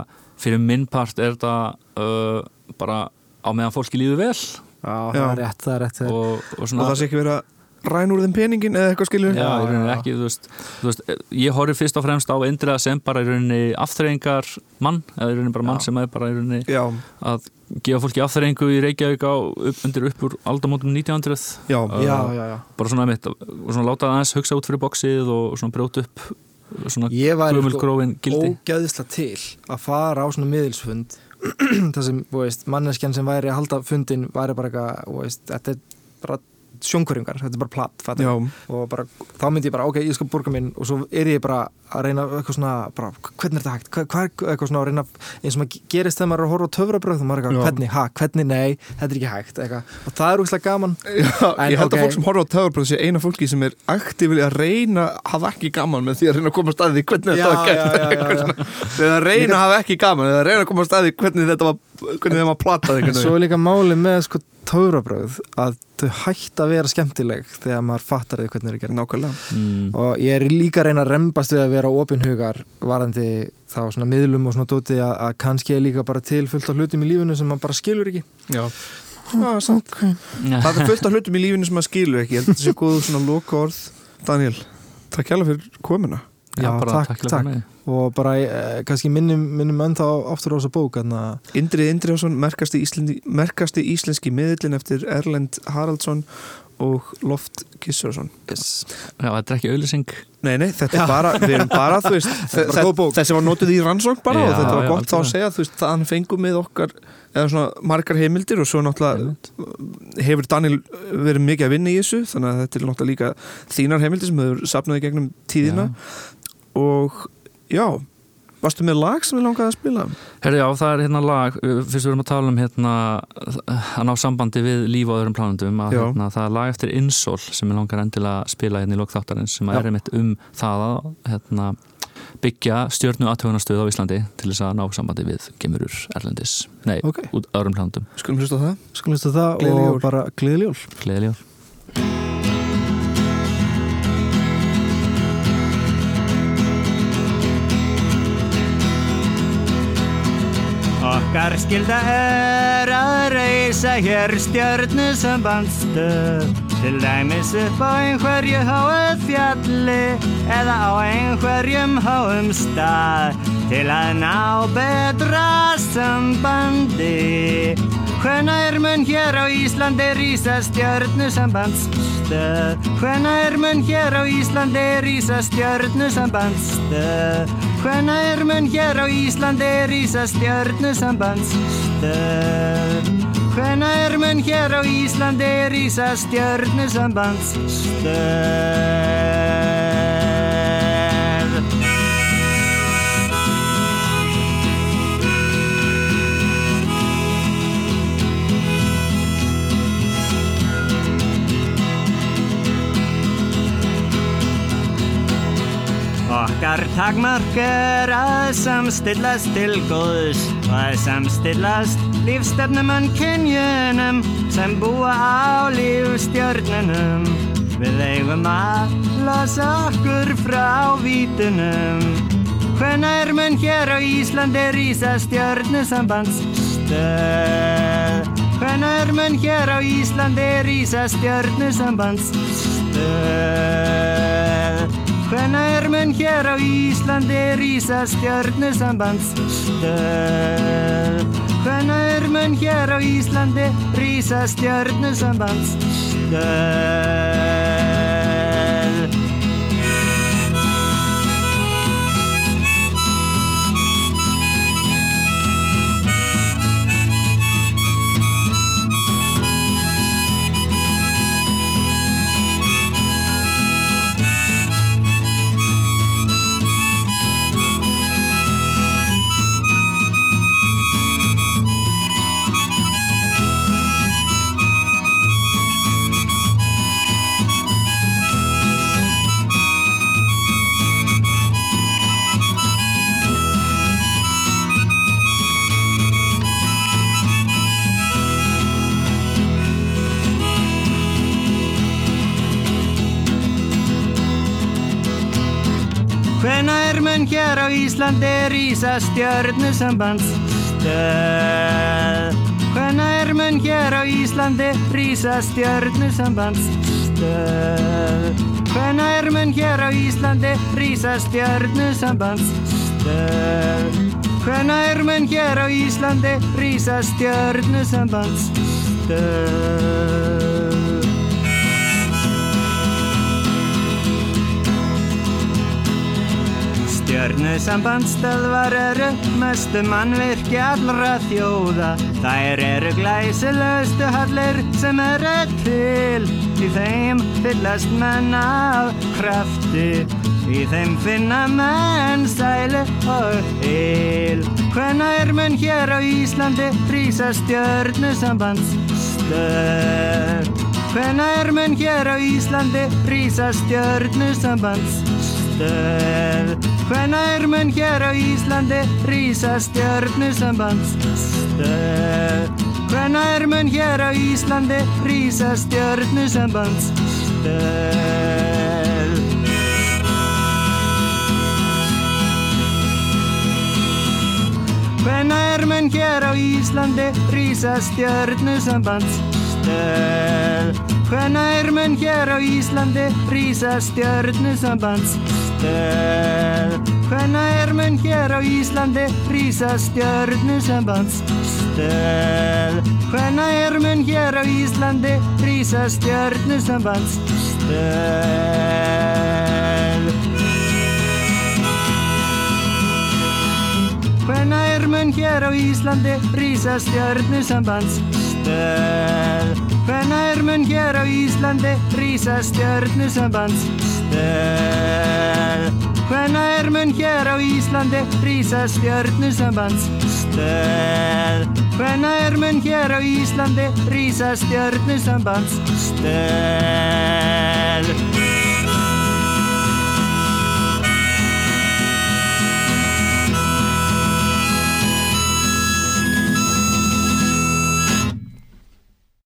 Speaker 4: fyrir minn part er þetta uh, bara á meðan fólki líður vel
Speaker 3: Já, það
Speaker 2: Já.
Speaker 3: er rétt, það er rétt
Speaker 4: og, og
Speaker 2: og það sé ekki vera ræn úr þeim peningin eða eitthvað skilur
Speaker 4: Já, í rauninni
Speaker 3: já.
Speaker 4: ekki, þú veist, þú veist ég horfi fyrst og fremst á Indriða sem bara í rauninni afþreyingar mann, eða í rauninni bara mann
Speaker 3: Já.
Speaker 4: sem er bara í rauninni
Speaker 2: já,
Speaker 4: að gefa fólki afþreyingu í Reykjavík á upp, undir upp úr aldamótum 1900
Speaker 2: já,
Speaker 4: Uh,
Speaker 3: Já, já, já.
Speaker 4: bara svona mitt, og svona láta það aðeins hugsa út fyrir boxið og svona brjóta upp svona
Speaker 3: Ég var
Speaker 4: gömul grófin gildi.
Speaker 3: ógæðislega til að fara á svona miðilsfund. Það sem, þú veist, manneskjan sem væri að halda fundin væri bara eitthvað, þú veist, þetta er bara sjónkverjungar, þetta er bara platt og bara, þá myndi ég bara, ok, ég skal borga minn og svo er ég bara að reyna eitthvað svona, bara, hvernig er þetta hægt? Hvað, hvað, eitthvað svona að reyna, eins og maður gerist þegar maður er að horfa á töfrabröð og maður er eitthvað, hvernig, ha, hvernig, nei, þetta er ekki hægt eitthvað, og það er úrslega gaman.
Speaker 2: Já
Speaker 3: En,
Speaker 2: ég held
Speaker 3: ok.
Speaker 2: að fólk sem horfa á töðurbröð sé eina fólki sem er aktífili að reyna hafa ekki gaman með því að reyna að koma staði hvernig
Speaker 3: Já, já,
Speaker 2: hvernig þetta var hvernig þeim að plata
Speaker 3: en svo er líka máli með sko töfrabröð að þau hætt að vera skemmtileg þegar maður fattar því hvernig það er gert
Speaker 2: nákvæmlega.
Speaker 4: Mm,
Speaker 3: og ég er líka reyna að rembast við að vera opinhugar varandi þá svona miðlum og svona dóti að, að kannski er líka bara til fullt af hlutum í lífinu sem maður bara skilur ekki.
Speaker 2: Já, já samt. það er fullt af hlutum í lífinu sem maður skilur ekki. Ég held að þetta sé góð svona loka orð Daniel, takk hjálpa fyrir komuna
Speaker 3: Já,
Speaker 4: bara
Speaker 3: takk, takk. og bara eh, kannski minnum, minnum ennþá aftur á þessa bók
Speaker 2: Indrið Indriðarsson, merkasti, íslendi, merkasti íslenski miðlinn eftir Erlend Haraldsson og Loft Gissurarsson
Speaker 3: yes.
Speaker 4: Já, þetta er ekki auðlýsing
Speaker 2: Nei, nei, þetta er bara, við erum bara, þú veist þessi var notuð í rannsókn bara
Speaker 4: Já,
Speaker 2: og þetta var
Speaker 4: já,
Speaker 2: gott þá að segja, þú veist, þannig fengum við okkar eða svona margar heimildir og svo náttúrulega hefur Daniel verið mikið að vinna í þessu þannig að þetta er náttúrulega líka þínar heimildir sem hefur sapnaði gegnum tíðina og já varstu með lag sem við langaði að spila?
Speaker 4: Herri, já, það er hérna lag, uh, fyrst við erum að tala um hérna að ná sambandi við líf á öðrum plánundum að hérna, það er lag eftir Insól sem ég langar endilega að spila hérna í lokþáttarins sem
Speaker 2: Já.
Speaker 4: er einmitt um það að hérna, byggja stjörnu aðtöfunastöð á Íslandi til þess að ná sambandi við gemurur Erlendis, nei,
Speaker 3: Ok.
Speaker 4: út öðrum plánundum.
Speaker 2: Skulum hlusta það.
Speaker 3: Skulum hlusta það og bara gleðileg jól
Speaker 6: Okkar skilda er að reysa hér stjörnusambandstöð Til dæmis upp á einhverju háu fjalli Eða á einhverjum háum stað Til að ná betra sambandi. Hvenær mun hér á Íslandi rísa stjörnusambandstöð Hvenær mun hér á Íslandi rísa stjörnusambandstöð Hvenær mun hér á Íslandi rísa stjörnusambandstöð Hvenær mun hér á Íslandi rísa stjörnusambandstöð Okkar takmark er að samstillast til góðs og að samstillast lífstefnumann kynjunum sem búa á lífstjörnunum. Við eigum að losa okkur frá vítunum. Hvenær mun hér á Íslandi rísa stjörnusambandstöð? Hvenær mun hér á Íslandi rísa stjörnusambandstöð? Hvenær mun hér á Íslandi rísa stjörnusambandstöð? Hvenær mun hér á Íslandi rísa stjörnusambandstöð? Mun hér á Íslandi rísa stjörnusambandstöð? Hvenær mun hér á Íslandi rísa stjörnusambandstöð? Hvenær mun hér á Íslandi rísa stjörnusambandstöð? Hvenær mun hér á Íslandi rísa stjörnusambandstöð? Stjörnusambandstöðvar eru mestu mannvirki allra þjóða. Þær eru glæsilegustu hallir sem eru til. Í þeim fyllast menn af krafti. Í þeim finna menn sæli og il. Hvenær mun hér á Íslandi rísa stjörnusambandstöð? Hvenær mun hér á Íslandi rísa stjörnusambandstöð? Hvenær mun hér á Íslandi rísa stjörnusambandstöð? Hvenær mun hér á Íslandi rísa stjörnusambandstöð? Hvenær mun hér á Íslandi rísa stjörnusambandstöð? Hvenær mun hér á Íslandi rísa stjörnusambandstöð? Hvenna er mun hér á Íslandi rísa stjörnusambandstöð Hvenna er mun hér á Íslandi rísa stjörnusambandstöð Hvenna er mun hér á Íslandi rísa stjörnusambandstöð Hvenna er mun hér á Íslandi rísa stjörnusambandstöð Hvenna er mun hér á Íslandi rísa stjörnusambandstöð Hvenna er mun hér á Íslandi rísa stjörnusambandstöð